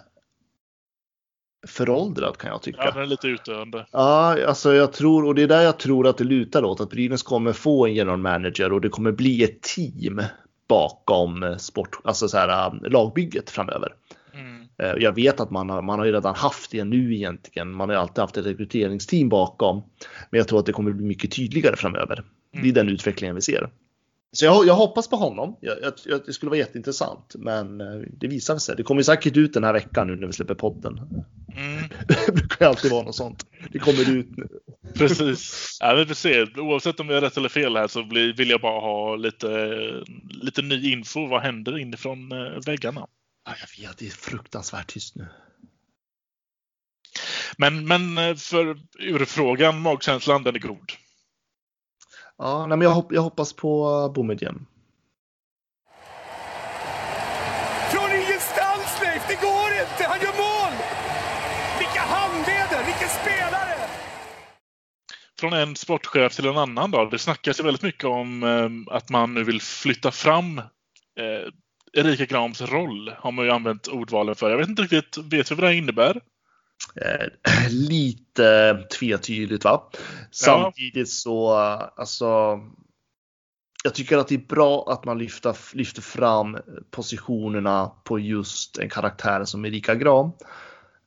föråldrad kan jag tycka. Ja, den är lite utdöende. Ja, alltså jag tror, och det är där jag tror att det lutar åt, att Brynäs kommer få en general manager och det kommer bli ett team bakom sport, alltså så här, lagbygget framöver. Eh, jag vet att man har, man har ju redan haft det nu egentligen. Man har ju alltid haft ett rekryteringsteam bakom. Men jag tror att det kommer bli mycket tydligare framöver. Mm. Det är mm. den utvecklingen vi ser. Så jag, jag hoppas på honom. Jag, jag, det skulle vara jätteintressant. Men eh, det visar sig. Det kommer säkert ut den här veckan nu när vi släpper podden. Mm. det brukar alltid vara något sånt. Det kommer ut nu. Precis. Ja, vi får Oavsett om jag är rätt eller fel här så vill jag bara ha lite, lite ny info. Vad händer inifrån eh, väggarna? Ja, jag vet, det är fruktansvärt tyst nu. Men, men eh, för urfrågan, magkänslan, den är god. Ja, nej, men jag, hopp, jag hoppas på Boumedienne. Från ingenstans Leif, det går inte! Han gör mål! Vilka handleder, vilken spelare! Från en sportchef till en annan då. Det snackas ju väldigt mycket om eh, att man nu vill flytta fram eh, Erika Grams roll har man ju använt ordvalen för. Jag vet inte riktigt, vet vi vad det innebär? Eh, lite tvetydigt va? Samtidigt så, alltså. Jag tycker att det är bra att man lyfter, lyfter fram positionerna på just en karaktär som Erika Gram.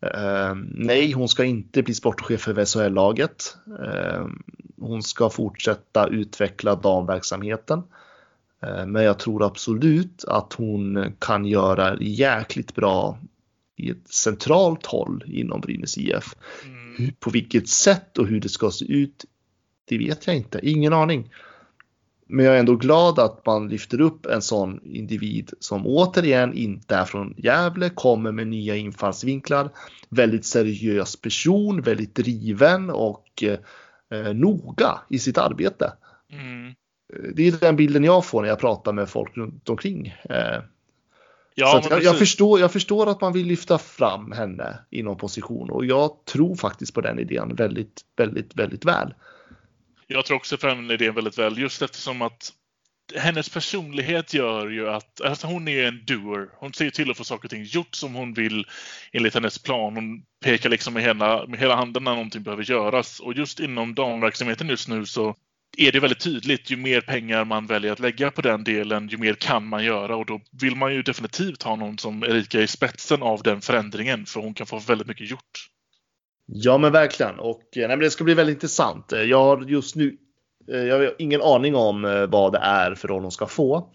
Eh, nej, hon ska inte bli sportchef för SHL-laget. Eh, hon ska fortsätta utveckla damverksamheten. Eh, men jag tror absolut att hon kan göra jäkligt bra i ett centralt håll inom Brynäs IF. Mm. På vilket sätt och hur det ska se ut, det vet jag inte. Ingen aning. Men jag är ändå glad att man lyfter upp en sån individ som återigen inte är från Gävle, kommer med nya infallsvinklar, väldigt seriös person, väldigt driven och eh, noga i sitt arbete. Mm. Det är den bilden jag får när jag pratar med folk runt omkring. Eh, Ja, jag, jag, förstår, jag förstår att man vill lyfta fram henne inom position och jag tror faktiskt på den idén väldigt, väldigt, väldigt väl. Jag tror också på den idén väldigt väl just eftersom att hennes personlighet gör ju att alltså hon är en doer. Hon ser till att få saker och ting gjort som hon vill enligt hennes plan. Hon pekar liksom med hela, med hela handen när någonting behöver göras. Och just inom damverksamheten just nu så är det väldigt tydligt. Ju mer pengar man väljer att lägga på den delen, ju mer kan man göra och då vill man ju definitivt ha någon som Erika i spetsen av den förändringen för hon kan få väldigt mycket gjort. Ja men verkligen och nej, men det ska bli väldigt intressant. Jag har just nu eh, jag har ingen aning om eh, vad det är för roll hon ska få.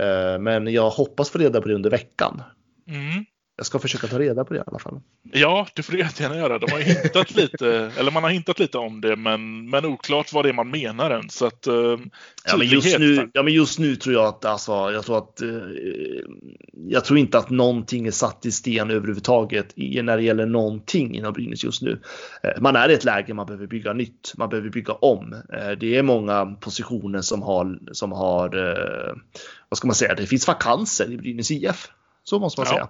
Eh, men jag hoppas få reda på det under veckan. Mm. Jag ska försöka ta reda på det i alla fall. Ja, det får du jättegärna göra. De har hintat lite, eller man har hintat lite om det, men, men oklart vad det är man menar än. Så att, eh, ja, men just nu, ja, men just nu tror jag att, alltså, jag tror att, eh, jag tror inte att någonting är satt i sten överhuvudtaget i, när det gäller någonting inom Brynäs just nu. Eh, man är i ett läge man behöver bygga nytt, man behöver bygga om. Eh, det är många positioner som har, som har, eh, vad ska man säga, det finns vakanser i Brynäs IF. Så måste man säga.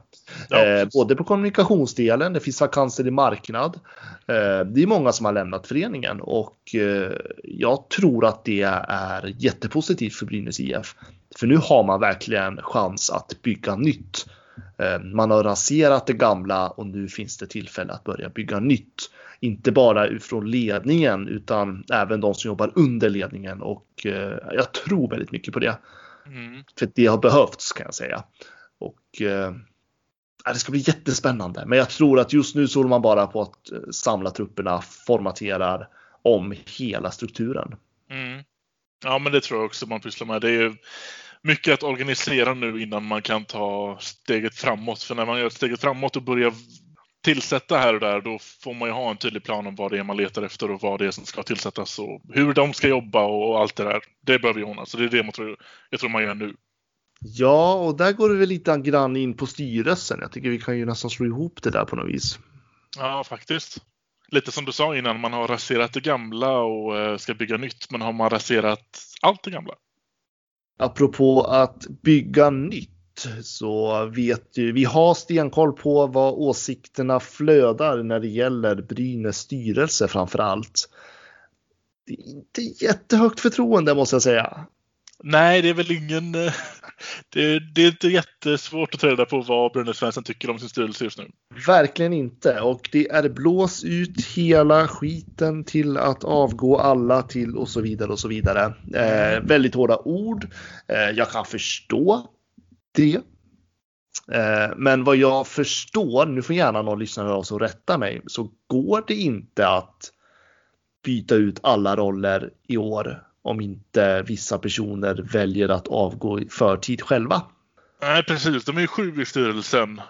Ja, eh, både på kommunikationsdelen, det finns vakanser i marknad. Eh, det är många som har lämnat föreningen och eh, jag tror att det är jättepositivt för Brynäs IF. För nu har man verkligen chans att bygga nytt. Man har raserat det gamla och nu finns det tillfälle att börja bygga nytt. Inte bara från ledningen utan även de som jobbar under ledningen och jag tror väldigt mycket på det. Mm. För det har behövts kan jag säga. Och eh, det ska bli jättespännande. Men jag tror att just nu så håller man bara på att eh, samla trupperna, formaterar om hela strukturen. Mm. Ja, men det tror jag också man pysslar med. Det är ju mycket att organisera nu innan man kan ta steget framåt. För när man gör steget framåt och börjar tillsätta här och där, då får man ju ha en tydlig plan om vad det är man letar efter och vad det är som ska tillsättas och hur de ska jobba och allt det där. Det behöver ju ordnas. Så det är det man tror, jag tror man gör nu. Ja, och där går det väl lite grann in på styrelsen. Jag tycker vi kan ju nästan slå ihop det där på något vis. Ja, faktiskt. Lite som du sa innan, man har raserat det gamla och eh, ska bygga nytt, men har man raserat allt det gamla? Apropå att bygga nytt så vet ju, vi har stenkoll på vad åsikterna flödar när det gäller Brynäs styrelse framför allt. Det är inte jättehögt förtroende måste jag säga. Nej, det är väl ingen... Eh, det, det är inte jättesvårt att ta reda på vad Brynäs Svensson tycker om sin styrelse just nu. Verkligen inte. Och det är blås ut hela skiten till att avgå alla till och så vidare och så vidare. Eh, väldigt hårda ord. Eh, jag kan förstå det. Eh, men vad jag förstår, nu får gärna någon lyssnare av sig och rätta mig, så går det inte att byta ut alla roller i år om inte vissa personer väljer att avgå i förtid själva. Nej, precis. De är sju i styrelsen.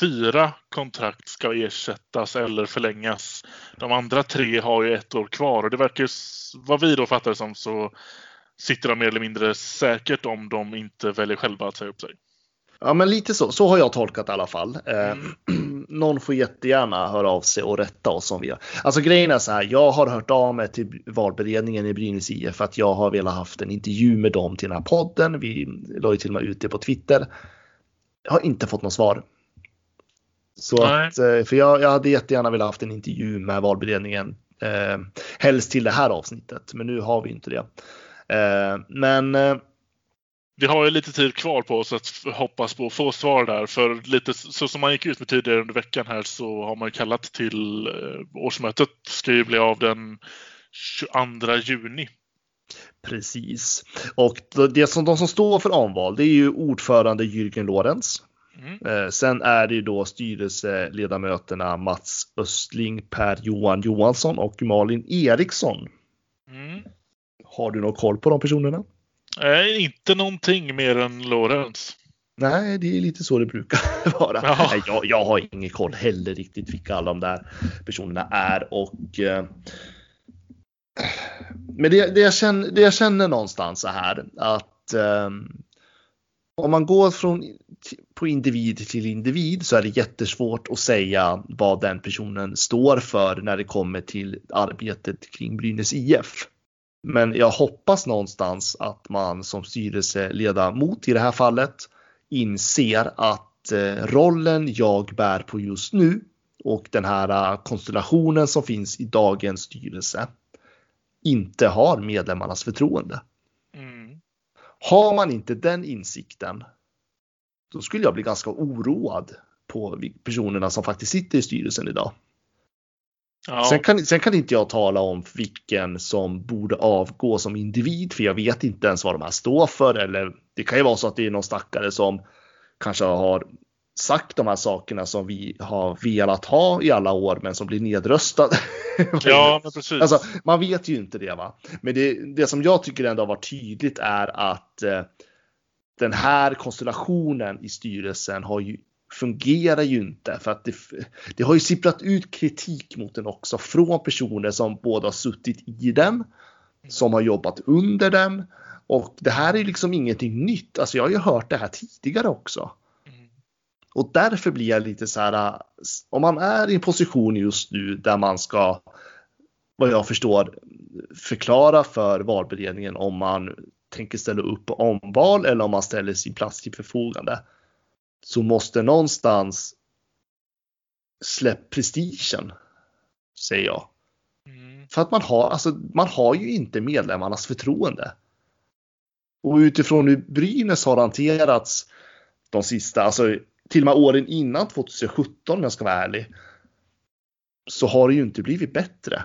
Fyra kontrakt ska ersättas eller förlängas. De andra tre har ju ett år kvar och det verkar, vad vi då fattar det som, så sitter de mer eller mindre säkert om de inte väljer själva att säga upp sig. Ja, men lite så. Så har jag tolkat i alla fall. Eh, mm. någon får jättegärna höra av sig och rätta oss om vi har. Alltså grejen är så här. Jag har hört av mig till valberedningen i Brynäs IF för att jag har velat haft en intervju med dem till den här podden. Vi la ju till och med ut det på Twitter. Jag har inte fått något svar. Så att, eh, för jag, jag hade jättegärna velat haft en intervju med valberedningen. Eh, helst till det här avsnittet, men nu har vi inte det. Eh, men eh, vi har ju lite tid kvar på oss att hoppas på att få svar där. För lite så som man gick ut med tidigare under veckan här så har man ju kallat till eh, årsmötet. Ska ju bli av den 22 juni. Precis. Och det som, de som står för omval det är ju ordförande Jürgen Lorenz. Mm. Eh, sen är det ju då styrelseledamöterna Mats Östling, Per Johan Johansson och Malin Eriksson. Mm. Har du någon koll på de personerna? Nej, inte någonting mer än Lorenz. Nej, det är lite så det brukar vara. Nej, jag, jag, har ingen koll heller riktigt vilka alla de där personerna är och eh, men det, det, jag känner, det jag känner någonstans så här att eh, om man går från på individ till individ så är det jättesvårt att säga vad den personen står för när det kommer till arbetet kring Brynäs IF. Men jag hoppas någonstans att man som styrelseledamot i det här fallet inser att eh, rollen jag bär på just nu och den här eh, konstellationen som finns i dagens styrelse inte har medlemmarnas förtroende. Mm. Har man inte den insikten, då skulle jag bli ganska oroad på personerna som faktiskt sitter i styrelsen idag. Ja. Sen, kan, sen kan inte jag tala om vilken som borde avgå som individ, för jag vet inte ens vad de här står för. Eller det kan ju vara så att det är någon stackare som kanske har sagt de här sakerna som vi har velat ha i alla år, men som blir nedröstad. Ja, men precis. Alltså, man vet ju inte det, va? Men det, det som jag tycker ändå har varit tydligt är att eh, den här konstellationen i styrelsen har ju fungerar ju inte för att det, det har ju sipprat ut kritik mot den också från personer som både har suttit i den, som har jobbat under den och det här är liksom ingenting nytt. Alltså jag har ju hört det här tidigare också. Och därför blir jag lite så här, om man är i en position just nu där man ska, vad jag förstår, förklara för valberedningen om man tänker ställa upp på omval eller om man ställer sin plats till förfogande så måste någonstans släpp prestigen, säger jag. Mm. För att man har, alltså, man har ju inte medlemmarnas förtroende. Och utifrån hur Brynäs har hanterats de sista, alltså till och med åren innan 2017 om jag ska vara ärlig, så har det ju inte blivit bättre.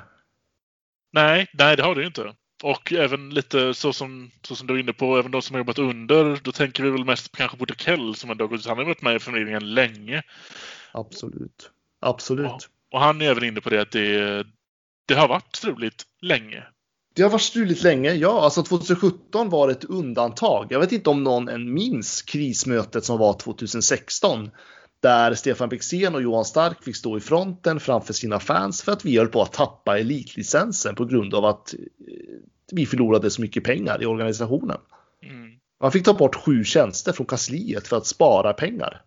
Nej, nej det har det ju inte. Och även lite så som, så som du är inne på, även de som har jobbat under, då tänker vi väl mest kanske på Dekell som ändå han har varit med i förmedlingen länge. Absolut. Absolut. Och, och, han är även inne på det att det, det har varit struligt länge. Det har varit struligt länge, ja. Alltså 2017 var ett undantag. Jag vet inte om någon än minns krismötet som var 2016 där Stefan Bexén och Johan Stark fick stå i fronten framför sina fans för att vi höll på att tappa elitlicensen på grund av att eh, vi förlorade så mycket pengar i organisationen. Mm. Man fick ta bort sju tjänster från kansliet för att spara pengar.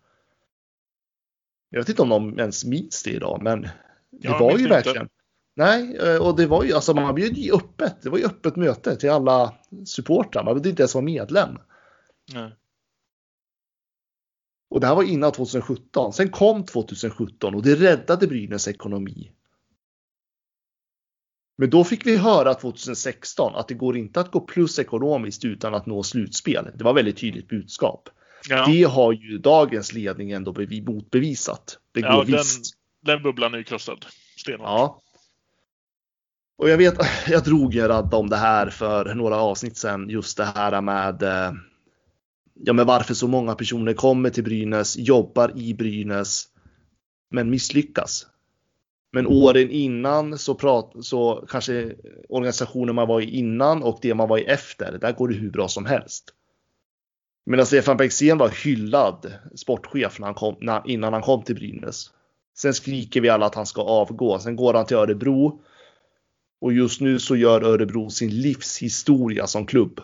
Jag vet inte om de ens minns det idag, men det ja, var ju verkligen. Inte. Nej, eh, och det var ju alltså man bjöd ju öppet. Det var ju öppet möte till alla supportrar. Man behövde inte ens vara medlem. Nej. Och det här var innan 2017. Sen kom 2017 och det räddade Brynäs ekonomi. Men då fick vi höra 2016 att det går inte att gå plus ekonomiskt utan att nå slutspel. Det var väldigt tydligt budskap. Ja. Det har ju dagens ledning ändå motbevisat. Det går ja, den, visst. Den bubblan är ju krossad. Stenhårt. Ja. Och jag vet, jag drog en radda om det här för några avsnitt sedan. Just det här med eh, ja, men varför så många personer kommer till Brynäs, jobbar i Brynäs, men misslyckas. Men åren innan så, prat, så kanske organisationen man var i innan och det man var i efter, där går det hur bra som helst. Medan Stefan Bengtzén var hyllad sportchef när han kom, när, innan han kom till Brynäs. Sen skriker vi alla att han ska avgå. Sen går han till Örebro. Och just nu så gör Örebro sin livshistoria som klubb.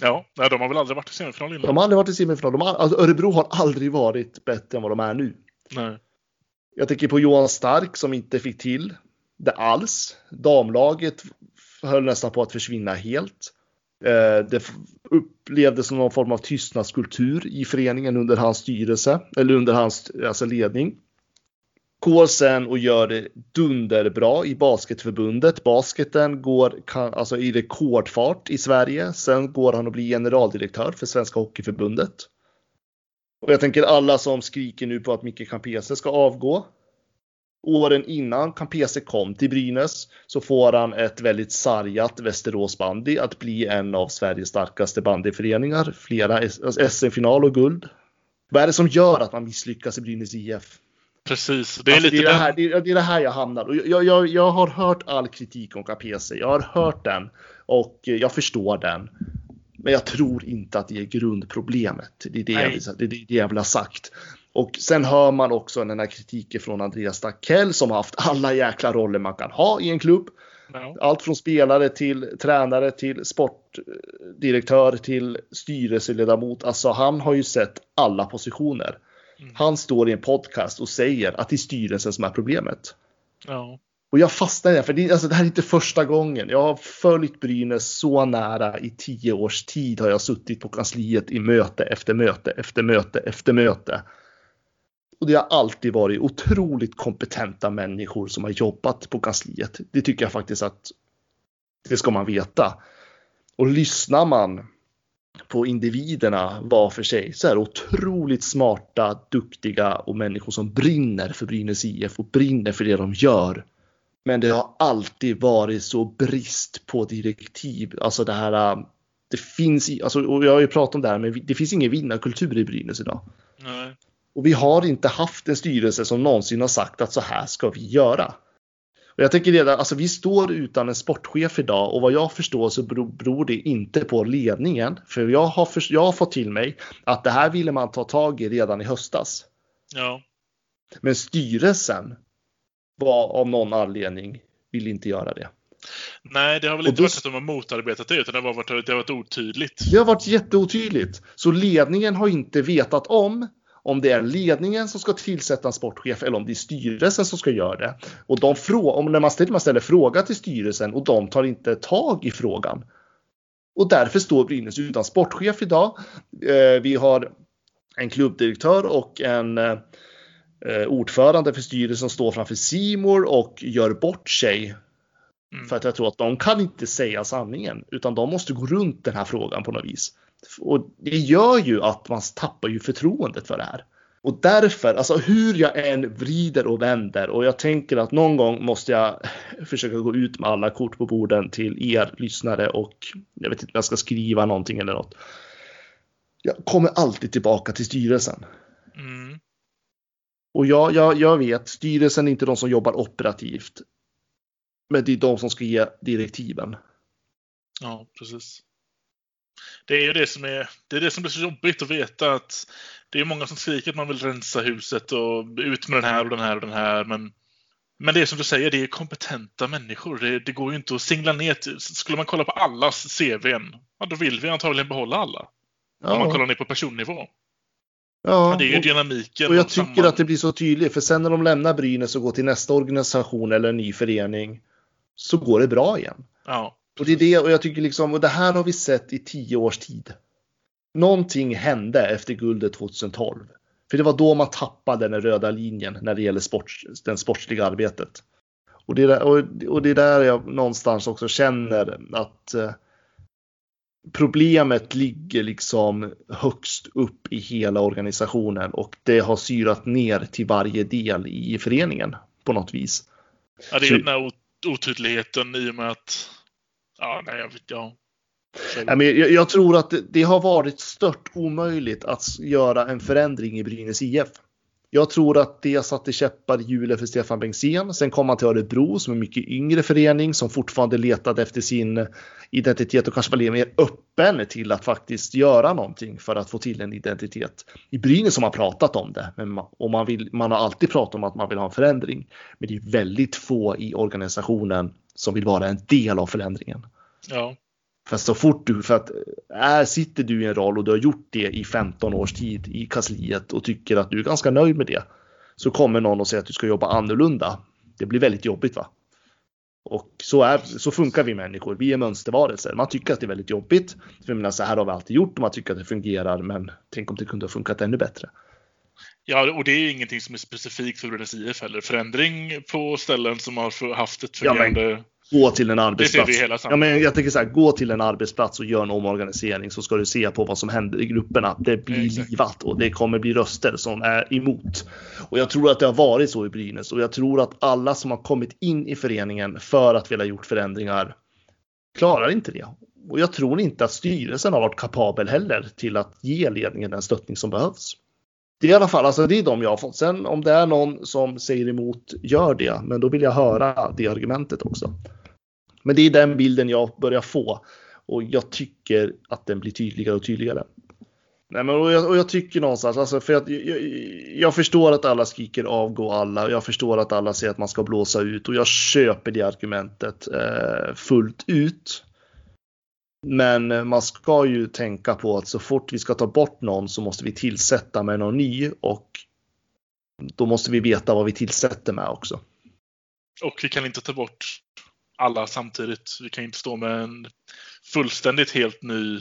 Ja, de har väl aldrig varit i semifinal innan? De har aldrig varit i semifinal. De har, alltså Örebro har aldrig varit bättre än vad de är nu. Nej. Jag tänker på Johan Stark som inte fick till det alls. Damlaget höll nästan på att försvinna helt. Eh, det upplevdes som någon form av tystnadskultur i föreningen under hans styrelse eller under hans alltså ledning går sen och gör det dunderbra i basketförbundet. Basketen går kan, alltså i rekordfart i Sverige. Sen går han och blir generaldirektör för Svenska Hockeyförbundet. Och jag tänker alla som skriker nu på att Micke Campese ska avgå. Åren innan Campese kom till Brynäs så får han ett väldigt sargat Västerås bandy att bli en av Sveriges starkaste bandyföreningar. Flera SM-final och guld. Vad är det som gör att man misslyckas i Brynäs IF? Precis. Det är, Alltså, lite det, är det, här, det, är, det är det här jag hamnar. Och jag, jag, jag har hört all kritik om Capese. Jag har hört den och jag förstår den. Men jag tror inte att det är grundproblemet. Det är det, jag, Nej. det, är det jag vill ha sagt. Och sen hör man också den här kritiken från Andreas Dackell som har haft alla jäkla roller man kan ha i en klubb. Ja. Allt från spelare till tränare till sportdirektör till styrelseledamot. Alltså han har ju sett alla positioner. Mm. Han står i en podcast och säger att det är styrelsen som är problemet. Ja. Och jag fastnar i det, för det, alltså, det här är inte första gången. Jag har följt Brynäs så nära i tio års tid har jag suttit på kansliet i möte efter möte efter möte efter möte. Och det har alltid varit otroligt kompetenta människor som har jobbat på kansliet. Det tycker jag faktiskt att det ska man veta. Och lyssnar man på individerna var för sig så är det otroligt smarta, duktiga och människor som brinner för Brynäs IF och brinner för det de gör. Men det har alltid varit så brist på direktiv. Alltså det här. äh, Det finns, alltså, och jag har ju pratat om det här, men det finns ingen vinnarkultur i Brynäs idag. Nej. Och vi har inte haft en styrelse som någonsin har sagt att så här ska vi göra. Jag tänker redan, alltså vi står utan en sportchef idag och vad jag förstår så beror, beror det inte på ledningen. För jag har, för, jag har fått till mig att det här ville man ta tag i redan i höstas. Ja. Men styrelsen var av någon anledning vill inte göra det. Nej, det har väl inte då- varit att de har motarbetat det, utan det har varit, det har varit otydligt. Det har varit jätteotydligt. Så ledningen har inte vetat om om det är ledningen som ska tillsätta en sportchef eller om det är styrelsen som ska göra det. Och de om när man ställer, man ställer fråga till styrelsen och de tar inte tag i frågan. Och därför står Brynäs utan sportchef idag. Eh, vi har en klubbdirektör och en eh, ordförande för styrelsen som står framför Simor och gör bort sig Mm. för att jag tror att de kan inte säga sanningen utan de måste gå runt den här frågan på något vis. Och det gör ju att man tappar ju förtroendet för det här. Och därför, alltså hur jag än vrider och vänder och jag tänker att någon gång måste jag försöka gå ut med alla kort på borden till er lyssnare och jag vet inte om jag ska skriva någonting eller något. Jag kommer alltid tillbaka till styrelsen. Mm. Och jag, jag, jag vet, styrelsen är inte de som jobbar operativt. Men det är de som ska ge direktiven. Ja, precis. Det är ju det som är, det är det som blir så jobbigt att veta att det är många som skriker att man vill rensa huset och ut med den här och den här och den här, men men det är som du säger, det är kompetenta människor. Det, det går ju inte att singla ner till, Skulle man kolla på allas CVn, ja, då vill vi antagligen behålla alla. Om man kollar ner på personnivå. ja, det är ju och, dynamiken. och jag tycker att det blir så tydligt. För sen när de lämnar Brynäs och går till nästa organisation eller en ny förening. Så går det bra igen. Ja, Och det är det och jag tycker liksom, och det här har vi sett i tio års tid. Någonting hände efter guldet 2012. För det var då man tappade den röda linjen när det gäller sport, det sportsliga arbetet. Och det, är där, och, det är där jag någonstans också känner att eh, problemet ligger liksom högst upp i hela organisationen och det har syrat ner till varje del i föreningen på något vis. ja det är den här ot- otydligheten i och med att... Ja, nej, jag vet, ja. Jag, jag tror att det, det har varit stört omöjligt att göra en förändring i Brynäs IF. Jag tror att det satte käppar i hjulet för Stefan Bengtzén. Sen kom han till Örebro som är en mycket yngre förening som fortfarande letade efter sin identitet och kanske var mer öppen till att faktiskt göra någonting för att få till en identitet. I Brynäs har man pratat om det men man, och man, vill, man har alltid pratat om att man vill ha en förändring. Men det är väldigt få i organisationen som vill vara en del av förändringen. Ja, För så fort du, för att är, sitter du i en roll och du har gjort det i 15 års tid i kansliet och tycker att du är ganska nöjd med det. Så kommer någon och säger att du ska jobba annorlunda. Det blir väldigt jobbigt va? Och så, är, så funkar vi människor. Vi är mönstervarelser. Man tycker att det är väldigt jobbigt. För jag menar, så här har vi alltid gjort och man tycker att det fungerar. Men tänk om det kunde ha funkat ännu bättre. Ja, och det är ingenting som är specifikt för Brynäs IF heller. Förändring på ställen som har haft ett Ja, men- fungerande... Gå till en arbetsplats. ja, men jag tänker så här, gå till en arbetsplats och gör en omorganisering så ska du se på vad som händer i grupperna. Det blir Exakt. livat och det kommer bli röster som är emot. Och jag tror att det har varit så i Brynäs och jag tror att alla som har kommit in i föreningen för att vilja gjort förändringar klarar inte det. Och jag tror inte att styrelsen har varit kapabel heller till att ge ledningen den stöttning som behövs. Det är i alla fall, alltså det är de jag har fått. Sen om det är någon som säger emot, gör det. Men då vill jag höra det argumentet också. Men det är den bilden jag börjar få. Och jag tycker att den blir tydligare och tydligare. Nej, men och jag, och jag tycker någonstans, alltså för att jag, jag, förstår att alla skriker avgå alla. Jag förstår att alla säger att man ska blåsa ut och jag köper det argumentet eh, fullt ut. Men eh, man ska ju tänka på att så fort vi ska ta bort någon så måste vi tillsätta med någon ny och då måste vi veta vad vi tillsätter med också. Och vi kan inte ta bort alla samtidigt. Vi kan inte stå med en fullständigt helt ny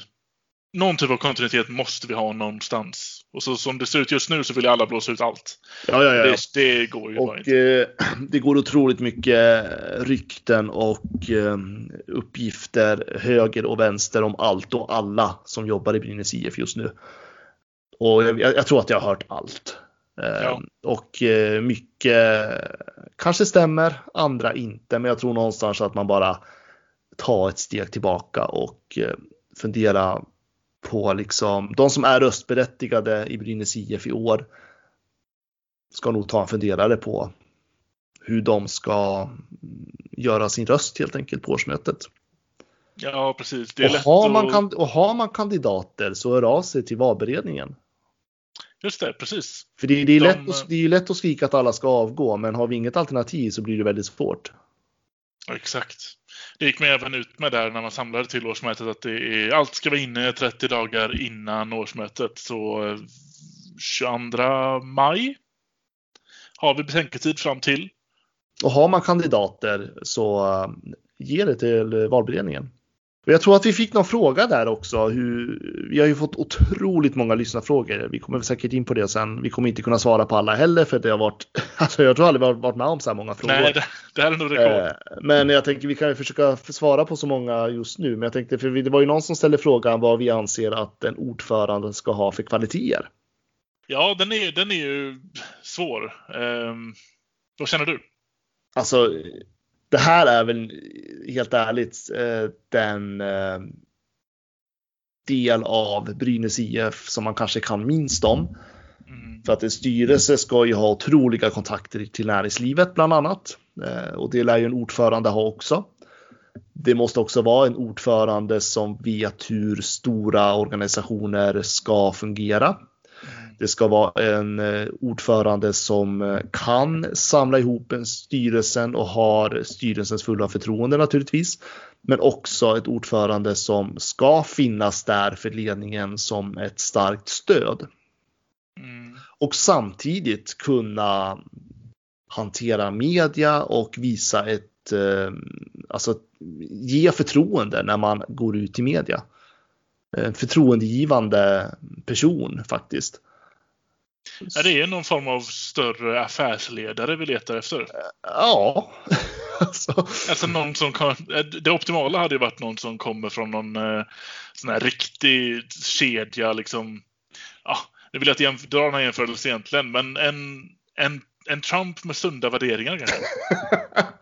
någon typ av kontinuitet måste vi ha någonstans. Och så som det ser ut just nu så vill alla blåsa ut allt. Ja, ja, ja. Det, det går ju och, bara inte. Eh, det går otroligt mycket rykten och eh, uppgifter höger och vänster om allt och alla som jobbar i Brynäs IF just nu. Och jag, jag tror att jag har hört allt. Eh, ja. Och eh, mycket kanske stämmer, andra inte. Men jag tror någonstans att man bara tar ett steg tillbaka och eh, fundera på liksom de som är röstberättigade i Brynäs IF i år. Ska nog ta en funderare på hur de ska göra sin röst helt enkelt på årsmötet. Ja, precis. och, har man att... och har man kandidater så hör av sig till valberedningen. Just det, precis. För det, det är, de... lätt att, det är lätt att skrika att alla ska avgå, men har vi inget alternativ så blir det väldigt svårt. Exakt det gick man även ut med där när man samlade till årsmötet att det är, allt ska vara inne 30 dagar innan årsmötet. Så eh, 22 maj har vi betänketid fram till. Och har man kandidater så eh, ge det till valberedningen. Och jag tror att vi fick någon fråga där också. Hur, vi har ju fått otroligt många lyssnarfrågor. Vi kommer säkert in på det sen. Vi kommer inte kunna svara på alla heller för det har varit. Alltså jag tror aldrig vi har varit med om så här många frågor. Nej, det, det här är nog rekord. Eh, men jag tänker vi kan ju försöka svara på så många just nu. Men jag tänkte för det var ju någon som ställde frågan vad vi anser att en ordförande ska ha för kvaliteter. Ja, den är, den är ju svår. Um, vad känner du? Alltså, det här är väl helt ärligt eh, den eh, del av Brynäs IF som man kanske kan minst om. Mm. För att en styrelse ska ju ha otroliga kontakter till näringslivet bland annat. Eh, och det lär ju en ordförande ha också. Det måste också vara en ordförande som vet hur stora organisationer ska fungera. Det ska vara en eh, ordförande som eh, kan samla ihop en styrelsen och har styrelsens fulla förtroende naturligtvis. Men också ett ordförande som ska finnas där för ledningen som ett starkt stöd. Mm. Och samtidigt kunna hantera media och visa ett, eh, alltså ge förtroende när man går ut i media. En förtroendegivande person faktiskt. Ja, det är någon form av större affärsledare vi letar efter. Ja. alltså. alltså någon som kan, det optimala hade ju varit någon som kommer från någon eh, sån här riktig kedja liksom. Ja, nu vill jag inte dra den här jämförelsen egentligen, men en, en, en Trump med sunda värderingar kanske.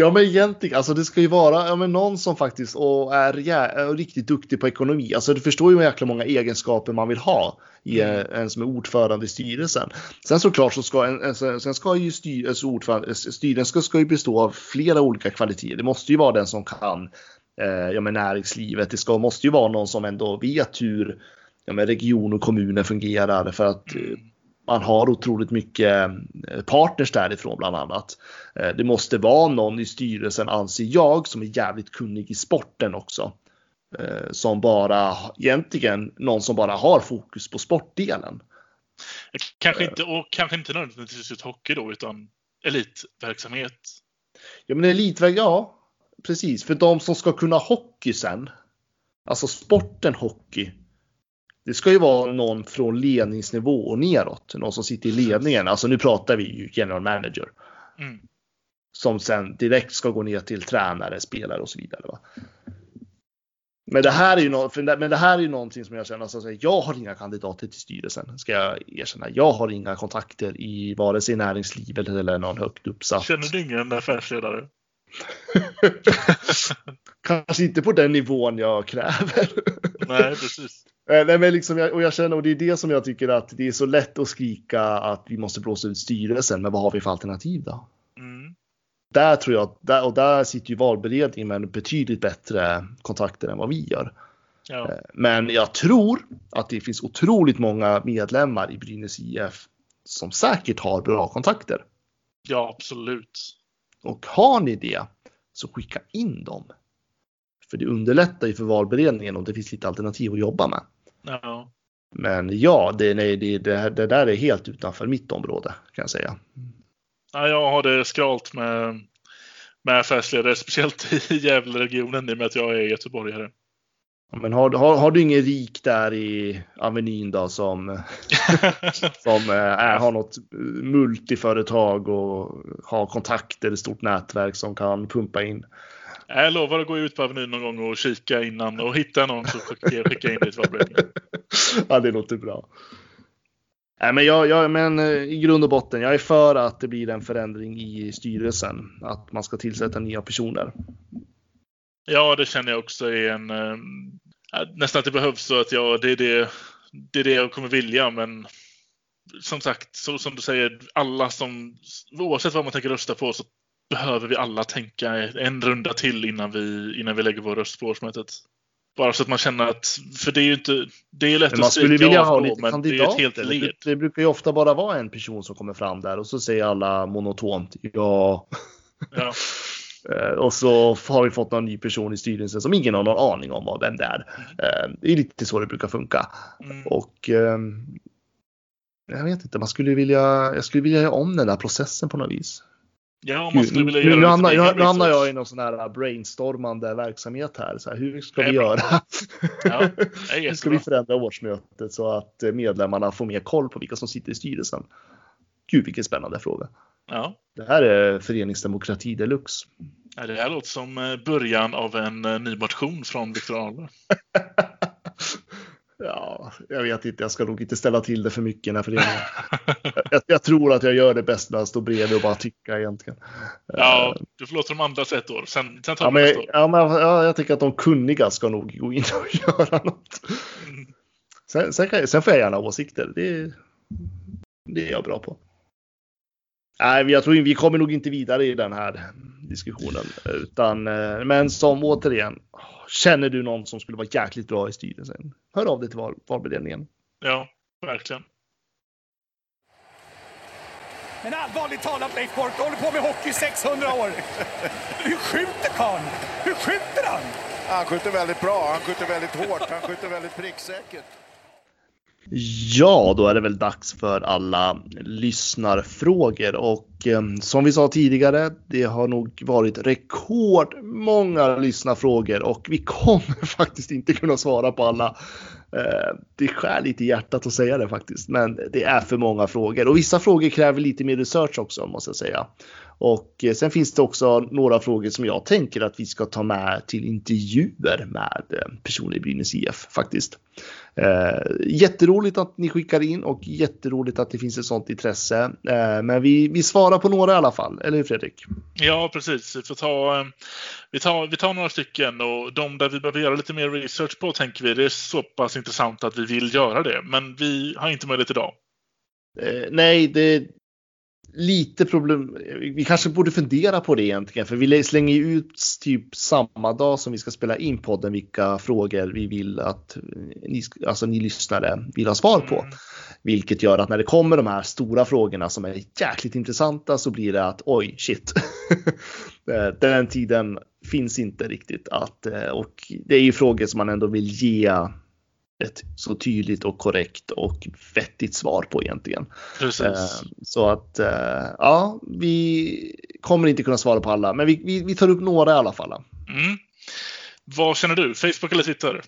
Ja men egentligen, alltså det ska ju vara ja, men någon som faktiskt och är, ja, är riktigt duktig på ekonomi. Alltså du förstår ju hur jäkla många egenskaper man vill ha i mm. en som är ordförande i styrelsen. Sen såklart så ska en, sen ska ju styr, alltså ordförande, styrelsen ska, ska ju bestå av flera olika kvaliteter. Det måste ju vara den som kan eh, ja, men näringslivet. Det ska, måste ju vara någon som ändå vet hur ja, men region och kommuner fungerar för att mm man har otroligt mycket eh, partners därifrån bland annat. Eh, det måste vara någon i styrelsen anser jag som är jävligt kunnig i sporten också. Eh, som bara egentligen någon som bara har fokus på sportdelen. Kanske inte, och kanske inte nödvändigtvis just hockey då utan elitverksamhet. Ja men elitverksamhet, ja precis. För de som ska kunna hockey sen. Alltså sporten hockey det ska ju vara någon från ledningsnivå och neråt. Någon som sitter i ledningen. Alltså nu pratar vi ju general manager. Mm. Som sen direkt ska gå ner till tränare, spelare och så vidare. Va? Men det här är ju no men det här är ju någonting som jag känner, alltså, jag har inga kandidater till styrelsen, ska jag erkänna. Jag har inga kontakter i vare sig näringslivet eller någon högt uppsatt. Känner du ingen affärsledare? Kanske inte på den nivån jag kräver. Nej, precis. Eh, Nej, men liksom, och jag känner, och det är det som jag tycker att det är så lätt att skrika att vi måste blåsa ut styrelsen, men vad har vi för alternativ då? Mm. Där tror jag, där, och där sitter ju valberedningen med betydligt bättre kontakter än vad vi gör. Ja. Men jag tror att det finns otroligt många medlemmar i Brynäs IF som säkert har bra kontakter. ja, absolut. Och har ni det så skicka in dem. För det underlättar ju för valberedningen om det finns lite alternativ att jobba med. Ja. Men ja, det, nej, det, det, det där är helt utanför mitt område kan jag säga. Ja, jag har det skralt med, med affärsledare, speciellt i Gävleregionen i och med att jag är göteborgare. Men har, har, har du ingen rik där i Avenyn då som, som eh, är, har något multiföretag och har kontakter, ett stort nätverk som kan pumpa in? Jag lovar att gå ut på Avenyn någon gång och kika innan och hitta någon så skicka in det till ja, det låter bra. Nej, men, jag, jag, men eh, i grund och botten, jag är för att det blir en förändring i styrelsen. Att man ska tillsätta nya personer. Ja, det känner jag också är en... eh, nästan att det behövs så att jag, det, är det, det är det jag kommer vilja, men som sagt, så som du säger, alla som, oavsett vad man tänker rösta på så behöver vi alla tänka en runda till innan vi, innan vi lägger vår röst på årsmötet. Bara så att man känner att, för det är ju inte, det är lätt Men man att skulle vilja ha då, lite men det är ett helt kandidater. Det, led. det brukar ju ofta bara vara en person som kommer fram där och så säger alla monotont ja. Ja. Eh, Och så har vi fått någon ny person i styrelsen som ingen har någon aning om vad- vem det är. Eh, Det är lite så det brukar funka. Mm. Och ehm, jag vet inte, man skulle vilja, jag skulle vilja göra om den där processen på något vis. Ja, man skulle vilja nu, göra nu, hamnar, nu hamnar jag i någon sån här brainstormande verksamhet här. Så här hur ska vi göra? Ja, hur ska vi förändra årsmötet så att eh, medlemmarna får mer koll på vilka som sitter i styrelsen? Gud vilken spännande fråga. Ja. Det här är föreningsdemokrati deluxe. Ja, Det här låter som eh, början av en eh, ny motion från Viktor Ahlberg. Ja, jag vet inte, jag ska nog inte ställa till det för mycket i den här föreningen. jag, jag tror att jag gör det bäst när jag står bredvid och bara tycka egentligen. Ja, du får låta de andra ett ett år. Sen, sen tar Ja, men, ja, men ja, jag tycker att de kunniga ska nog gå in och göra något. Mm. Sen, sen, kan, jag- sen får jag gärna åsikter. Det, det är jag bra på. Nej, jag tror vi kommer nog inte vidare i den här diskussionen. Utan, eh, men som återigen, känner du någon som skulle vara jäkligt bra i styrelsen? Hör av dig till val, valberedningen. Ja, verkligen. Men allvarligt talat Leif Boork, du håller på med hockey i 600 år. Hur skjuter karln? Hur skjuter han? Han skjuter väldigt bra, han skjuter väldigt hårt, han skjuter väldigt pricksäkert. Ja, då är det väl dags för alla lyssnarfrågor och eh, som vi sa tidigare, det har nog varit rekordmånga lyssnarfrågor och vi kommer faktiskt inte kunna svara på alla. Eh, det skär lite i hjärtat att säga det faktiskt, men det är för många frågor och vissa frågor kräver lite mer research också måste jag säga. Och eh, sen finns det också några frågor som jag tänker att vi ska ta med till intervjuer med eh, personer i Brynäs IF faktiskt. Eh, jätteroligt att ni skickar in och jätteroligt att det finns ett sånt intresse. Eh, men vi, vi svarar på några i alla fall, eller hur Fredrik? Ja, precis. Vi, får ta, vi, tar, vi tar några stycken och de där vi behöver göra lite mer research på tänker vi det är så pass intressant att vi vill göra det. Men vi har inte möjlighet idag. Eh, nej, det lite problem. Vi kanske borde fundera på det egentligen, för vi slänger ju ut typ samma dag som vi ska spela in podden vilka frågor vi vill att eh, ni, alltså ni lyssnare vill ha svar på. Mm. Vilket gör att när det kommer de här stora frågorna som är jäkligt intressanta så blir det att oj, shit. Eh, Den tiden finns inte riktigt att eh, och det är ju frågor som man ändå vill ge ett så tydligt och korrekt och vettigt svar på egentligen. Precis. Eh, Så att eh, ja, vi kommer inte kunna svara på alla, men vi, vi, vi tar upp några i alla fall. Mm. Vad känner du? Facebook eller Twitter?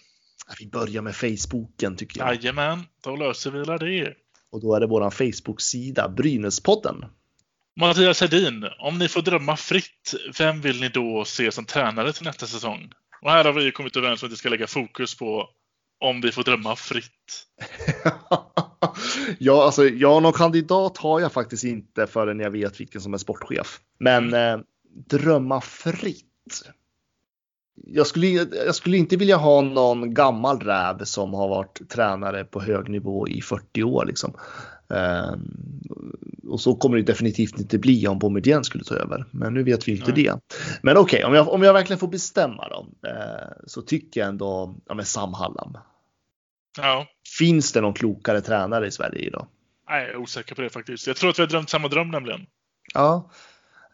Vi börjar med Facebooken tycker jag. Jajamän, då löser vi det. Och då är det våran Facebook-sida Brynäspodden. Mattias Hedin, om ni får drömma fritt, vem vill ni då se som tränare till nästa säsong? Och här har vi kommit överens om att vi ska lägga fokus på om vi får drömma fritt. ja, alltså, ja, någon kandidat har jag faktiskt inte förrän jag vet vilken som är sportchef. Men eh, drömma fritt. jag, skulle, jag skulle inte vilja ha någon gammal räv som har varit tränare på hög nivå i 40 år. Liksom. Um, och så kommer det definitivt inte bli om Boumedienne skulle ta över. Men nu vet vi inte Nej. det. Men okej, okay, om, jag, om jag verkligen får bestämma då, eh, så tycker jag ändå ja, men Sam Hallam. Ja. Finns det någon klokare tränare i Sverige idag? Nej, jag är osäker på det faktiskt. Jag tror att vi har drömt samma dröm nämligen. Ja,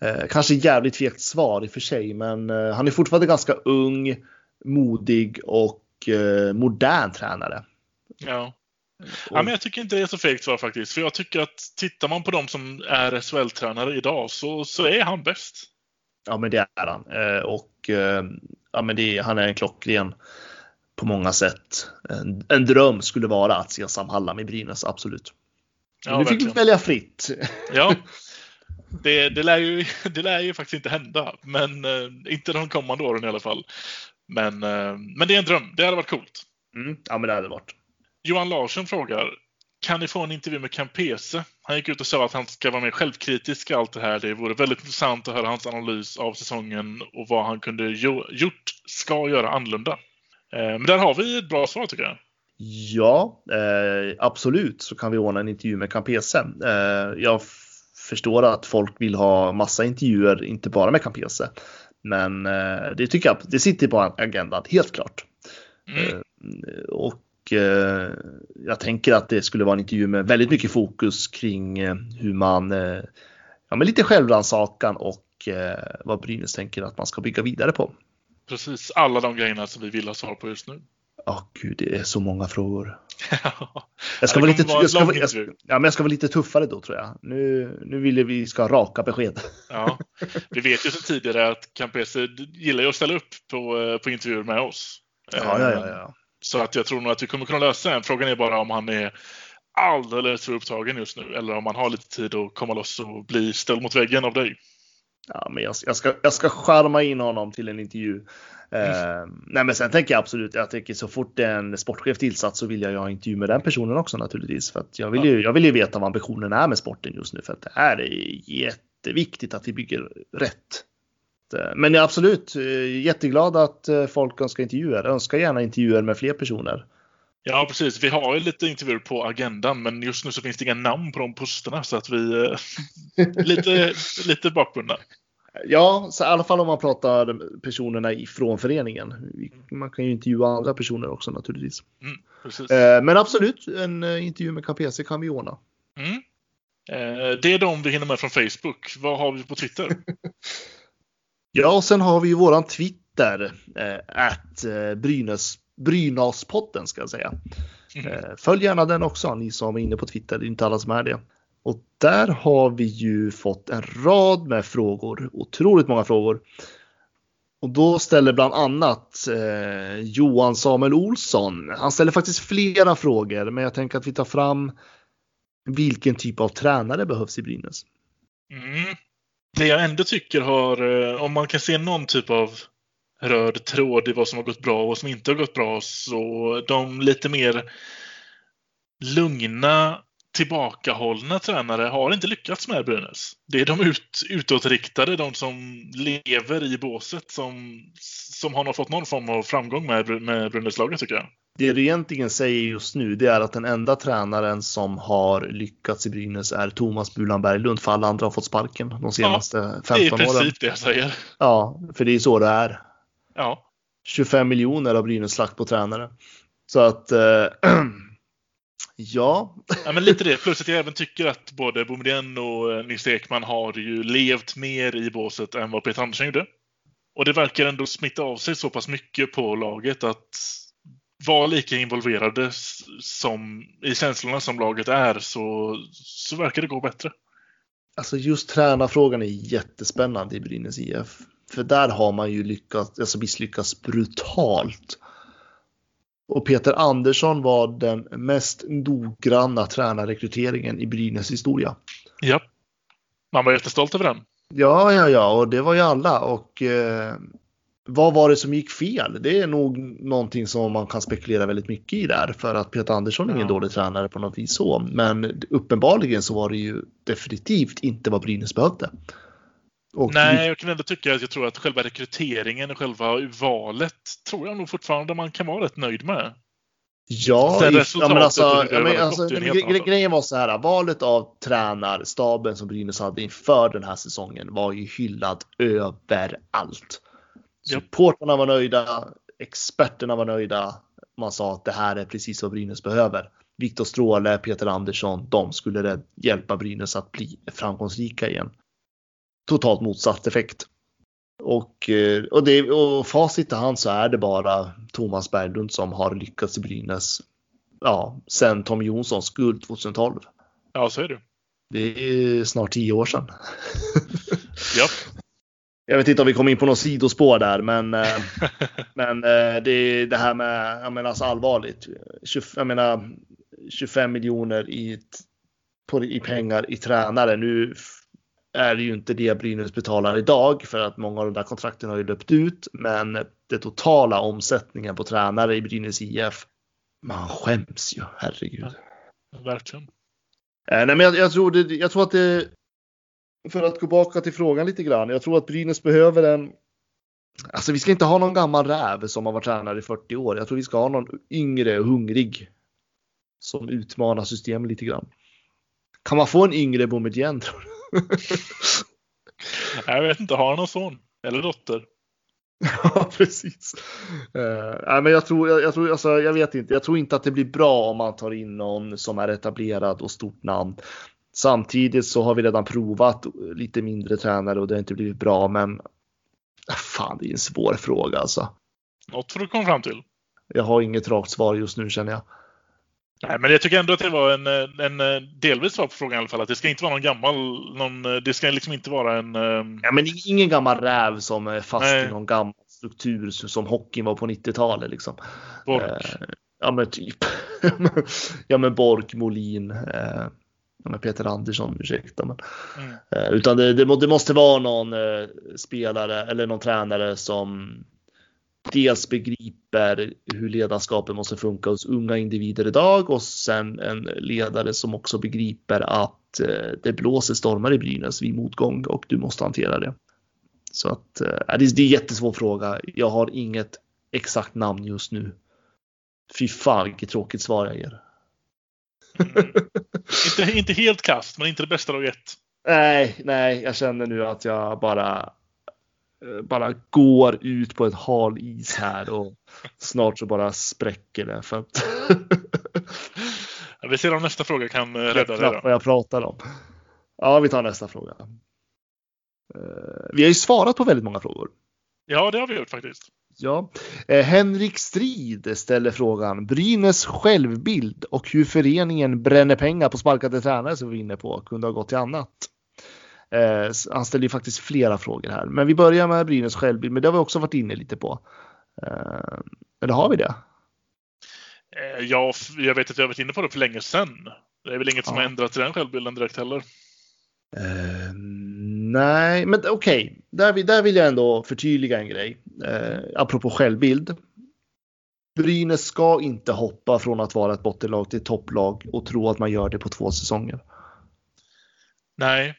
eh, kanske jävligt tvekt svar i och för sig, men eh, han är fortfarande ganska ung, modig och eh, modern tränare. Ja. Ja, men jag tycker inte det är så fegt svar faktiskt. För jag tycker att tittar man på de som är SHL-tränare idag så, så är han bäst. Ja, men det är han. Eh, och eh, ja, men det, han är en klockren på många sätt. En, en dröm skulle vara att se Sam Hallam i Brynäs, absolut. Ja, nu fick vi välja fritt. Ja, det, det, lär ju, det lär ju faktiskt inte hända. Men eh, inte de kommande åren i alla fall. Men, men det är en dröm. Det hade varit coolt. Mm, ja, men det hade varit. Johan Larsson frågar, kan ni få en intervju med Campese? Han gick ut och sa att han ska vara mer självkritisk i allt det här. Det vore väldigt intressant att höra hans analys av säsongen och vad han kunde gjort, ska göra annorlunda. Eh, men där har vi ett bra svar tycker jag. Ja, eh, absolut så kan vi ordna en intervju med Campese. Eh, jag förstår att folk vill ha massa intervjuer, inte bara med Campese. Men eh, det tycker jag, det sitter på agendan, helt klart. Mm. Eh, och Eh, jag tänker att det skulle vara en intervju med väldigt mycket fokus kring eh, hur man, eh, ja men lite självrannsakan och vad Brynäs tänker att man ska bygga vidare på. Precis, alla de grejerna som vi vill ha svar på just nu. Ja, oh, gud, det är så många frågor. jag, ska vara lite, jag, ska, jag, ska, ja, men jag ska vara lite tuffare då tror jag. Nu, nu vill vi ska ha raka besked. ja, vi vet ju sedan tidigare att Campese gillar ju att ställa upp på, på intervjuer med oss. Ja, ja, ja, ja. Så att jag tror nog att vi kommer kunna lösa den. Frågan är bara om han är alldeles för upptagen just nu eller om han har lite tid att komma loss och bli ställd mot väggen av dig. Ja, men jag, jag, ska, jag ska skärma in honom till en intervju. Mm. Uh, nej, men sen tänker jag absolut, jag tänker så fort en sportchef tillsatt så vill jag ha intervju med den personen också naturligtvis. För att jag vill ju, jag vill ju veta vad ambitionen är med sporten just nu för att det här är jätteviktigt att vi bygger rätt. Eh, men jag är absolut eh, jätteglad att eh, folk önskar intervjuer. Önskar gärna intervjuer med fler personer. Ja, precis. Vi har ju lite intervjuer på agendan, men just nu så finns det inga namn på de posterna så att vi lite, lite bakbundna. Ja, så i alla fall om man pratar personerna ifrån föreningen. Man kan ju intervjua andra personer också naturligtvis. Mm, men absolut, en intervju med KPC kan vi ordna. Mm. Det är de vi hinner med från Facebook. Vad har vi på Twitter? Ja, och sen har vi ju våran Twitter, att eh, eh, Brynäs, Brynäspodden ska jag säga. Mm. Eh, följ gärna den också, ni som är inne på Twitter, det är inte alla som är det. Och där har vi ju fått en rad med frågor, otroligt många frågor. Och då ställer bland annat eh, Johan Samuel Olsson, han ställer faktiskt flera frågor, men jag tänker att vi tar fram vilken typ av tränare behövs i Brynäs. Mm det jag ändå tycker har, eh, om man kan se någon typ av röd tråd i vad som har gått bra och vad som inte har gått bra, så de lite mer lugna, tillbakahållna tränare har inte lyckats med Brynäs. Det är de ut, utåtriktade, de som lever i båset, som, som har fått någon form av framgång med, med Brynäs-laget tycker jag det du egentligen säger just nu det är att den enda tränaren som har lyckats i Brynäs är Thomas Bulan Berglund för alla andra har fått sparken de senaste ja, 15 åren. Det är i princip det jag säger. Ja, för det är så det är. Ja. 25 miljoner har Brynäs lagt på tränare. Så att äh, ja. ja. men lite det. Plus att jag även tycker att både Boumedienne och eh, Nils Ekman har ju levt mer i båset än vad Peter Andersson gjorde. Och det verkar ändå smitta av sig så pass mycket på laget att vara lika involverade som, i känslorna som laget är så, så verkar det gå bättre. Alltså just tränarfrågan är jättespännande i Brynäs IF. För där har man ju lyckats, alltså misslyckats brutalt. Och Peter Andersson var den mest noggranna tränarrekryteringen i Brynäs historia. Ja, man var jättestolt över den. Ja, ja, ja, och det var ju alla. Och eh, vad var det som gick fel? Det är nog någonting som man kan spekulera väldigt mycket i där för att Peter Andersson är ingen ja. dålig tränare på något vis så. Men uppenbarligen så var det ju definitivt inte vad Brynäs behövde. Och Nej, jag kan ändå tycka att jag tror att själva rekryteringen och själva valet tror jag nog fortfarande man kan vara rätt nöjd med. Ja, ja men alltså, ja, men alltså gre- grejen var så här, valet av tränarstaben som Brynäs hade inför den här säsongen var ju hyllad överallt. Supportrarna var nöjda, experterna var nöjda. Man sa att det här är precis vad Brynäs behöver. Viktor Stråle, Peter Andersson, de skulle det hjälpa Brynäs att bli framgångsrika igen. Totalt motsatt effekt. Och, eh, och, det, och facit i hand så är det bara Thomas Berglund som har lyckats i Brynäs ja, sen Tom Jonssons guld 2012. Ja, så är det. Det är snart tio år sedan. Ja. Jag vet inte om vi kom in på något sidospår där, men, eh, men eh, det det här med, jag menar alltså allvarligt. 20, jag menar 25 miljoner i, på, i pengar i tränare. Nu är det ju inte det Brynäs betalar idag för att många av de där kontrakten har ju löpt ut. Men det totala omsättningen på tränare i Brynäs IF. Man skäms ju, herregud. Verkligen. Eh, nej, men jag, jag, tror det, jag tror att det, för att gå tillbaka till frågan lite grann. Jag tror att Brynäs behöver en, alltså vi ska inte ha någon gammal räv som har varit tränare i 40 år. Jag tror vi ska ha någon yngre och hungrig som utmanar systemet lite grann. Kan man få en yngre Boumedienne tror du? Jag vet inte, har han någon son? Eller dotter? Ja, precis. Uh, nej, men jag tror, jag, jag tror, alltså, jag vet inte. Jag tror inte att det blir bra om man tar in någon som är etablerad och stort namn. Samtidigt så har vi redan provat lite mindre tränare och det har inte blivit bra. Men fan, det är en svår fråga alltså. Något får du komma fram till. Jag har inget rakt svar just nu känner jag. Nej, men jag tycker ändå att det var en, en delvis svar på frågan i alla fall. Att det ska inte vara någon gammal, någon, det ska liksom inte vara en... ehm, Ja, men ingen gammal räv som är fast Nej. i någon gammal struktur som hockeyn var på 90-talet liksom. Bork. Eh, ja men typ. ja men Bork, Molin, eh, Peter Andersson, ursäkta. Men, Mm. eh, utan det, det, må- det måste vara någon eh, spelare eller någon tränare som dels begriper hur ledarskapet måste funka hos unga individer idag och sen en ledare som också begriper att eh, det blåser stormar i Brynäs vid motgång och du måste hantera det. Så att det är det är en jättesvår fråga. Jag har inget exakt namn just nu. Fy fan vilket tråkigt svar jag ger. Inte, inte helt kast, men inte det bästa ett. Nej, nej, jag känner nu att jag bara eh, bara går ut på ett hal is här och snart så bara spräcker det för att Ja, Vi ser om nästa fråga kan eh, rädda det. vad jag pratar om. Ja, vi tar nästa fråga. Eh, Vi har ju svarat på väldigt många frågor. Ja, det har vi gjort faktiskt. Ja. Eh, Henrik Strid ställer frågan Brynäs självbild och hur föreningen bränner pengar på sparkade tränare som vi var inne på kunde ha gått till annat. Eh, han ställer ju faktiskt flera frågor här, men vi börjar med Brynäs självbild, men det har vi också varit inne lite på. Eh, eller har vi det? Eh, Ja, jag vet att jag har varit inne på det för länge sedan. Det är väl inget som Ja. har ändrats i den självbilden direkt heller. Nej, men okej, där, vill- där vill jag ändå förtydliga en grej. Eh, apropå självbild. Brynäs ska inte hoppa från att vara ett bottenlag till ett topplag och tro att man gör det på två säsonger. Nej,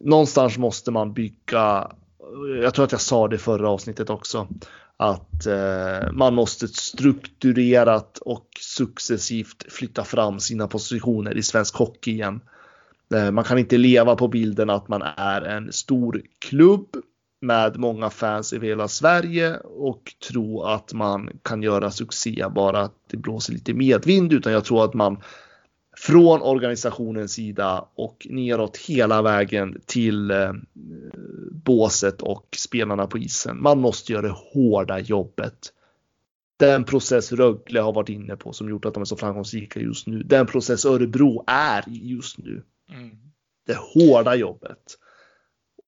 Någonstans måste man bygga. Jag tror att jag sa det förra avsnittet också. Att eh, man måste strukturerat och successivt flytta fram sina positioner i svensk hockey igen. Eh, man kan inte leva på bilden att man är en stor klubb med många fans i hela Sverige och tro att man kan göra succé bara att det blåser lite medvind utan jag tror att man från organisationens sida och neråt hela vägen till eh, båset och spelarna på isen. Man måste göra det hårda jobbet. Den process Rögle har varit inne på som gjort att de är så framgångsrika just nu. Den process Örebro är just nu mm. det hårda jobbet.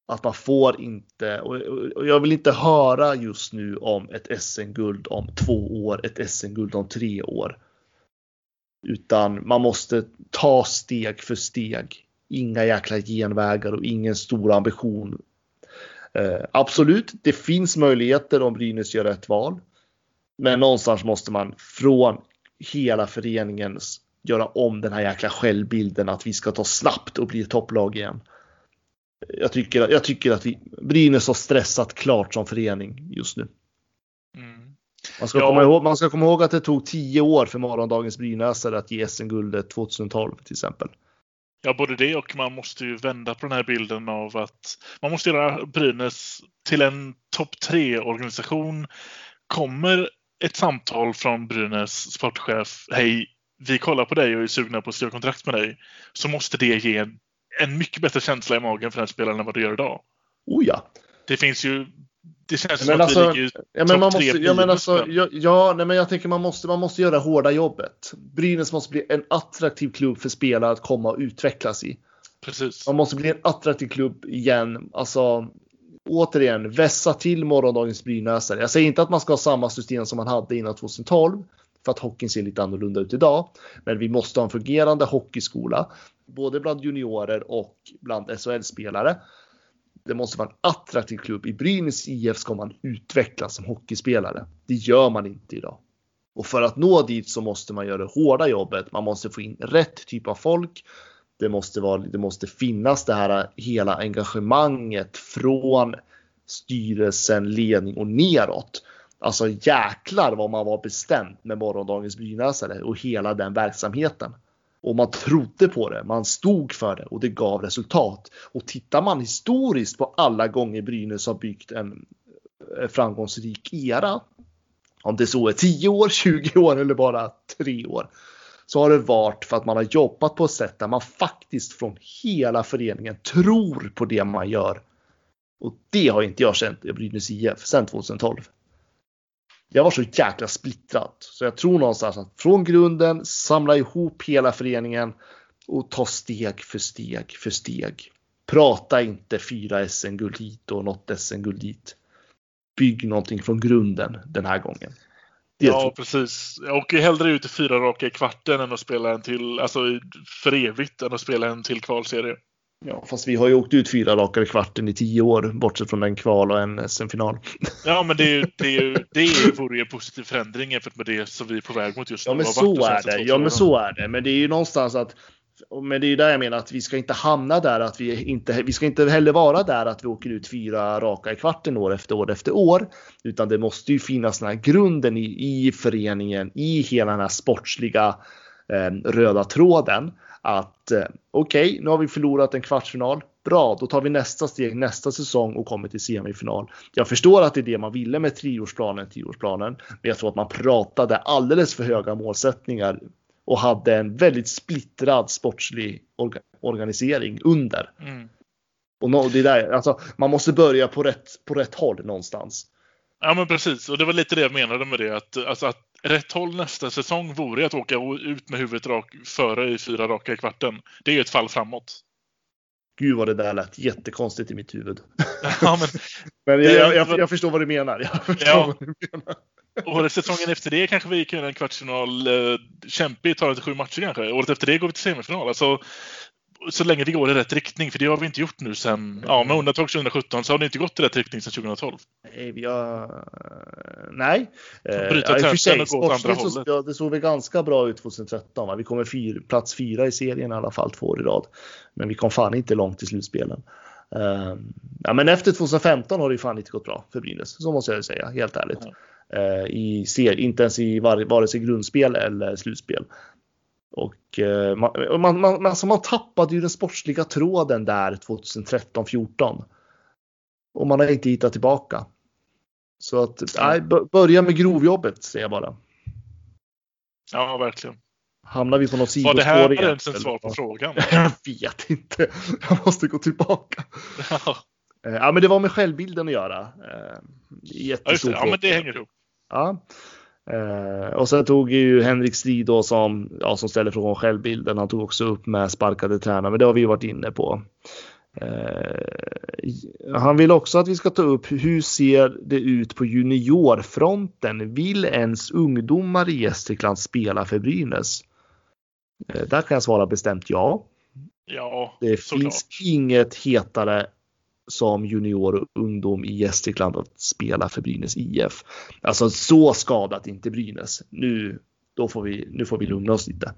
Att man får inte, och jag vill inte höra just nu om ett SM-guld om två år, ett SM-guld om tre år. Utan man måste ta steg för steg. Inga jäkla genvägar och ingen stor ambition. Eh, absolut, det finns möjligheter om Brynäs gör rätt val. Men någonstans måste man från hela föreningens göra om den här jäkla självbilden att vi ska ta snabbt och bli ett topplag igen. jag tycker, jag tycker att vi, Brynäs har stressat klart som förening just nu. Mm. Man ska, Ja. komma ihåg, man ska komma ihåg att det tog tio år för morgondagens Brynäsare att ge SM-guldet 2012 till exempel. Ja, både det och man måste ju vända på den här bilden av att man måste göra Brynäs till en topp tre organisation. Kommer ett samtal från Brynäs sportchef, hej, vi kollar på dig och är sugna på att skriva kontrakt med dig, så måste det ge en, mycket bättre känsla i magen för den spelaren än vad det gör idag. Oh ja. Det finns ju, det känns Men som att alltså, vi ligger Ja, men man måste, ja, men alltså, ja, ja, nej, men jag tänker man måste, man måste göra hårda jobbet. Brynäs måste bli en attraktiv klubb för spelare att komma och utvecklas i. Precis. Man måste bli en attraktiv klubb igen. Alltså, återigen, vässa till morgondagens Brynäsare. Jag säger inte att man ska ha samma system som man hade innan 2012 för att hockeyn ser lite annorlunda ut idag. Men vi måste ha en fungerande hockeyskola, både bland juniorer och bland SHL-spelare. Det måste vara en attraktiv klubb. I Brynäs IF ska man utvecklas som hockeyspelare. Det gör man inte idag. Och för att nå dit så måste man göra det hårda jobbet. Man måste få in rätt typ av folk. Det måste, vara, det måste finnas det här hela engagemanget från styrelsen, ledning och neråt. Alltså jäklar vad man var bestämd med morgondagens Brynäsare och hela den verksamheten. Och man trodde på det, man stod för det och det gav resultat. Och tittar man historiskt på alla gånger Brynäs har byggt en eh, framgångsrik era. Om det så är 10 år, 20 år eller bara 3 år. Så har det varit för att man har jobbat på ett sätt där man faktiskt från hela föreningen tror på det man gör. Och det har inte jag känt i Brynäs IF sedan 2012. Jag var så jäkla splittrad. Så jag tror någonstans att från grunden samla ihop hela föreningen och ta steg för steg för steg. Prata inte fyra SM-guld hit och något SM-guld dit. Bygg någonting från grunden den här gången. Det Ja, precis. Åker hellre ut i fyra raka i kvarten än att spela en till, alltså för evigt, än att spela en till kvalserie. Ja, fast vi har ju åkt ut fyra raka i kvarten i tio år, bortsett från en kval och en SM-final. Ja, men det, är ju, det, är ju, det är ju, vore ju en positiv förändring jämfört med det som vi är på väg mot just nu. Ja, men så är det. Ja, men så är det. Men det är ju någonstans att men det är ju där jag menar att vi ska inte hamna där att vi inte, vi ska inte heller vara där att vi åker ut fyra raka i kvarten år efter år efter år. Utan det måste ju finnas den här grunden i, i föreningen, i hela den här sportsliga eh, röda tråden. Att eh, okej, okay, nu har vi förlorat en kvartsfinal. Bra, då tar vi nästa steg nästa säsong och kommer till semifinal. Jag förstår att det är det man ville med treårsplanen, tioårsplanen. Men jag tror att man pratade alldeles för höga målsättningar och hade en väldigt splittrad sportslig orga organisering under. Mm. Och no, det är där, alltså, man måste börja på rätt, på rätt håll någonstans. Ja, men precis. Och det var lite det jag menade med det. Att, alltså, att rätt håll nästa säsong vore att åka ut med huvudet rak, före i fyra raka i kvarten. Det är ju ett fall framåt. Gud vad det där lät jättekonstigt i mitt huvud. Ja, men, men jag, jag, jag, jag, förstår vad du menar. Ja. vad du menar. och säsongen efter det kanske vi kan göra en kvartsfinal eh, kämpig, ta det till sju matcher kanske. Året efter det går vi till semifinal. Alltså, så länge vi går i rätt riktning, för det har vi inte gjort nu sen, ja med undantag 2017, så har det inte gått i rätt riktning sedan 2012. Nej, vi har... Nej. Eh, Bryta i och för sig, trenden och gå åt andra sportsligt så- hållet. ja, det såg väl ganska bra ut 2013. Va? Vi kommer fyr, plats fyra i serien i alla fall två år i rad. Men vi kom fan inte långt i slutspelen. Eh, ja, men efter 2015 har det ju fan inte gått bra för Brynäs. Så måste jag säga, helt ärligt. Eh, I ser, inte ens i var, vare sig grundspel eller slutspel. Och eh, man, man, man, alltså man tappade ju den sportsliga tråden där 2013-14. Och man har inte hittat tillbaka. Så att nej, börja med grovjobbet säger jag bara. Ja, verkligen. Hamnar vi på något Var sidospår det här igen, ens ett svar på frågan? Jag vet inte. Jag måste gå tillbaka. Ja, Eh, Ja, men det var med självbilden att göra. Eh, Jättestor det. Ja, men det hänger ihop. Ja. Eh, och sen tog ju Henrik Strid då som, ja, som ställer frågan om självbilden. Han tog också upp med sparkade tränare, men det har vi ju varit inne på. Eh, han vill också att vi ska ta upp hur ser det ut på juniorfronten? Vill ens ungdomar i Gästrikland spela för Brynäs? Eh, där kan jag svara bestämt ja. Ja, Det finns inget hetare som junior och ungdom i Gästrikland att spela för Brynäs IF. Alltså så skadat inte Brynäs. Nu då får vi, nu får vi lugna oss lite.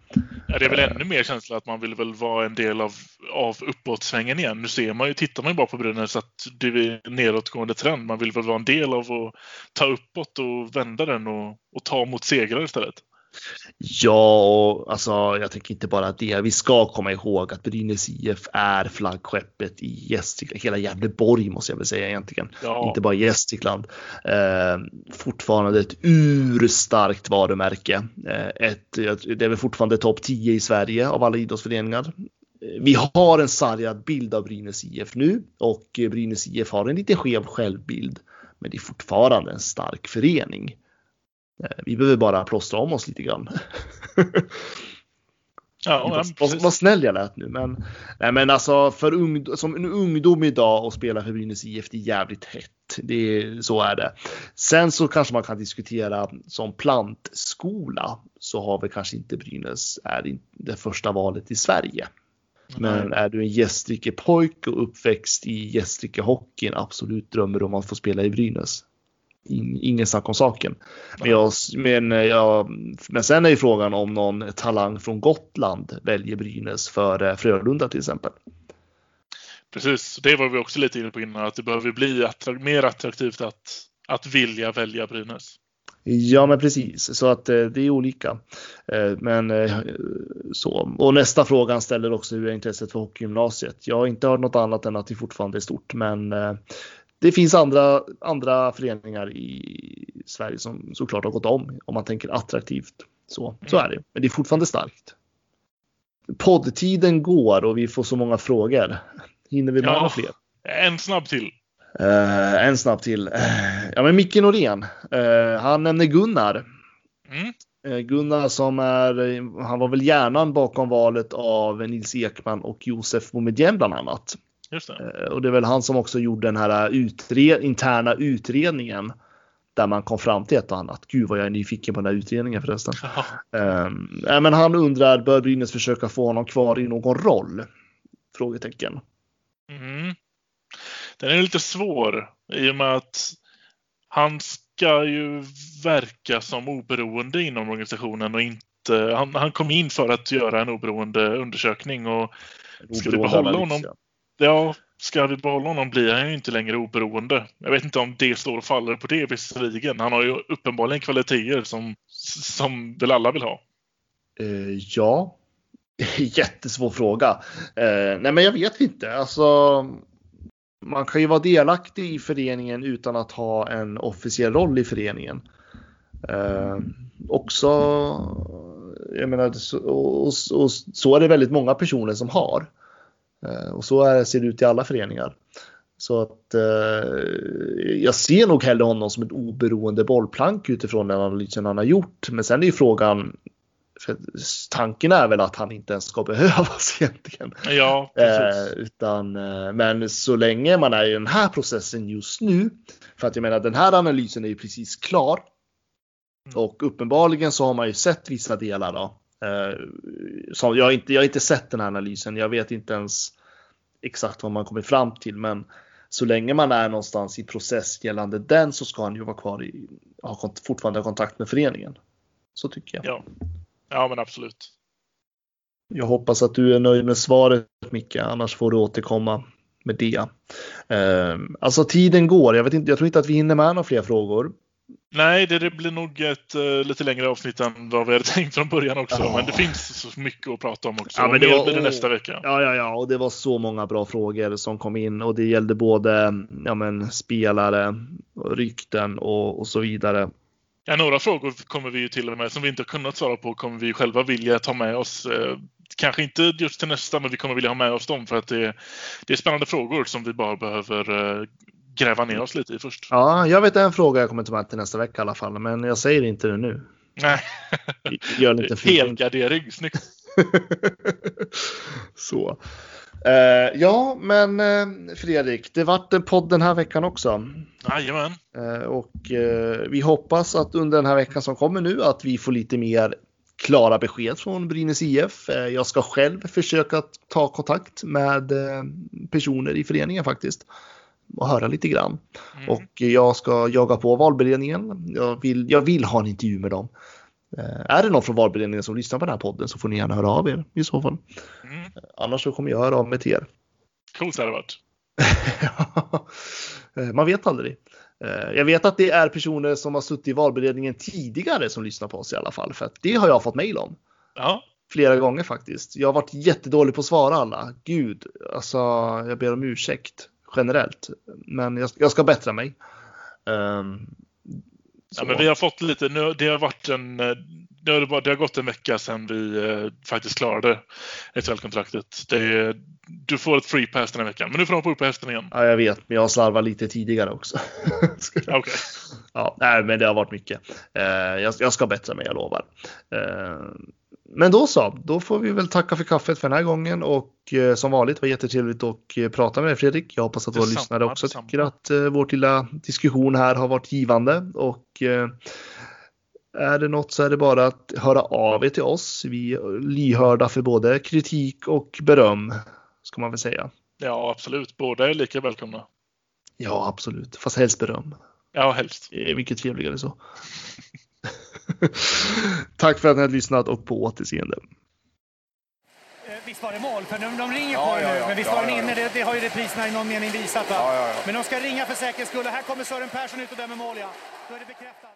Ja, det är väl ännu mer känsla att man vill väl vara en del av, av uppåtsvängen igen. Nu ser man ju, tittar man ju bara på Brynäs att det är en nedåtgående trend. Man vill väl vara en del av att ta uppåt och vända den och, och ta mot segrar istället. Ja, och alltså jag tänker inte bara det. Vi ska komma ihåg att Brynäs IF är flaggskeppet i Gästrikland, hela Gävleborg måste jag väl säga egentligen. Ja. Inte bara Gästrikland. Eh, fortfarande ett urstarkt varumärke. Eh, ett, det är väl fortfarande topp 10 i Sverige av alla idrottsföreningar. Vi har en sargad bild av Brynäs IF nu och Brynäs IF har en lite skev självbild. Men det är fortfarande en stark förening. Eh, vi behöver bara plåstra om oss lite grann. Ja, vad, vad, snäll jag lät nu. Men, nej, men alltså för ung, som en ungdom idag och spela för Brynäs IF, det är jävligt hett. Det är, så är det. Sen så kanske man kan diskutera som plantskola så har vi kanske inte Brynäs är det första valet i Sverige. Men är du en Gästrike pojke och uppväxt i Gästrike hockeyn, absolut drömmer om att få spela i Brynäs ingen snack om saken. Men, jag, men, jag, men sen är ju frågan om någon talang från Gotland väljer Brynäs för Frölunda till exempel. Precis, det var vi också lite inne på innan, att det behöver bli attrakt mer attraktivt att, att vilja välja Brynäs. Ja, men precis så att eh, det är olika. Eh, men eh, så och nästa fråga ställer också hur är intresset för hockeygymnasiet? Jag har inte hört något annat än att det fortfarande är stort, men det finns andra, andra föreningar i Sverige som såklart har gått om om man tänker attraktivt. Så, så är det. Men det är fortfarande starkt. Poddtiden går och vi får så många frågor. Hinner vi med ja, fler? En snabb till. Uh, en snabb till. Uh, ja, men Micke Norén. Uh, han nämner Gunnar. Mm. Gunnar som är, han var väl hjärnan bakom valet av Nils Ekman och Josef Boumedienne bland annat. Det. Eh, och det är väl han som också gjorde den här utred interna utredningen där man kom fram till ett och annat. Gud vad jag är nyfiken på den här utredningen förresten. Um, äh, men han undrar, bör Brynäs försöka få honom kvar i någon roll? Frågetecken. Mm. Den är lite svår i och med att han ska ju verka som oberoende inom organisationen och inte, han, han kom in för att göra en oberoende undersökning och ska vi behålla honom? Ja, ska vi behålla honom blir han ju inte längre oberoende. Jag vet inte om det står och faller på det visserligen. Han har ju uppenbarligen kvaliteter som, som väl alla vill ha. Uh, ja, jättesvår fråga. Uh, nej, men jag vet inte. Alltså, man kan ju vara delaktig i föreningen utan att ha en officiell roll i föreningen. Uh, också, jag menar, så, och, och, så är det väldigt många personer som har. Eh, och så är, ser det ut i alla föreningar. Så att eh, jag ser nog hellre honom som ett oberoende bollplank utifrån den analysen han har gjort. Men sen är ju frågan, tanken är väl att han inte ens ska behövas egentligen. Ja, eh, utan, eh, men så länge man är i den här processen just nu, för att jag menar den här analysen är ju precis klar. Mm. Och uppenbarligen så har man ju sett vissa delar då. Eh, så jag, har inte, jag har inte sett den här analysen. Jag vet inte ens exakt vad man kommer fram till, men så länge man är någonstans i process gällande den så ska han ju vara kvar i, ha fortfarande kontakt med föreningen. Så tycker jag. Ja, ja men absolut. Jag hoppas att du är nöjd med svaret Micke, annars får du återkomma med det. Eh, alltså tiden går, jag, vet inte, jag tror inte att vi hinner med några fler frågor. Nej, det, det blir nog ett uh, lite längre avsnitt än vad vi hade tänkt från början också. Ja. Men det finns så mycket att prata om också. Ja, men det var, blir det nästa vecka. Ja, ja, ja, och det var så många bra frågor som kom in och det gällde både ja, men, spelare, rykten och, och så vidare. Ja, några frågor kommer vi ju till och med som vi inte har kunnat svara på kommer vi själva vilja ta med oss. Eh, kanske inte just till nästa, men vi kommer vilja ha med oss dem för att det, det är spännande frågor som vi bara behöver eh, gräva ner oss lite i först. Ja, jag vet en fråga jag kommer ta med till nästa vecka i alla fall, men jag säger inte det nu. Nej. Gör lite Helgardering, snyggt. Så. Uh, ja, men uh, Fredrik, det vart en podd den här veckan också. Jajamän. Uh, och vi hoppas att under den här veckan som kommer nu att vi får lite mer klara besked från Brynäs IF. Jag ska själv försöka ta kontakt med personer i föreningen faktiskt och höra lite grann. Mm. Och jag ska jaga på valberedningen. Jag vill, jag vill ha en intervju med dem. Eh, är det någon från valberedningen som lyssnar på den här podden så får ni gärna höra av er i så fall. Mm. Annars så kommer jag höra av mig till er. Coolt hade det varit. Eh, Man vet aldrig. Eh, Jag vet att det är personer som har suttit i valberedningen tidigare som lyssnar på oss i alla fall. För att det har jag fått mejl om. Ja, Flera gånger faktiskt. Jag har varit jättedålig på att svara alla. Gud, alltså jag ber om ursäkt generellt. Men jag, jag ska bättra mig. Ehm, ja men vi har fått lite, nu, det har varit en, eh, det har, bara- det har gått en vecka sedan vi eh, faktiskt klarade SHL-kontraktet. Du får ett free pass den här veckan, men nu får de på upp på hästen igen. Ja, jag vet, men jag har slarvat lite tidigare också. Okej. Ja, nej, men det har varit mycket. Eh, jag, jag ska bättra mig, jag lovar. Eh, men då så, då får vi väl tacka för kaffet för den här gången och eh, som vanligt var jättetrevligt att eh, prata med dig Fredrik. Jag hoppas att våra lyssnare också detsamma. tycker att eh, vår lilla diskussion här har varit givande och eh, är det något så är det bara att höra av er till oss. Vi är lyhörda för både kritik och beröm, ska man väl säga. Ja, absolut. Båda är lika välkomna. Ja, absolut, fast helst beröm. Ja, helst. Det är mycket trevligare så. Tack för att ni har lyssnat och på återseende. Eh, Visst var det mål? För de, de ringer Ja, på det ja, nu. ja. Men visst Ja, var den ja, inne? ja. Det, det har ju repriserna i någon mening visat. Va? Ja, ja, ja. Men de ska ringa för säkerhets skull. Och här kommer Sören Persson ut och dömer mål. Ja. Då är det bekräftat.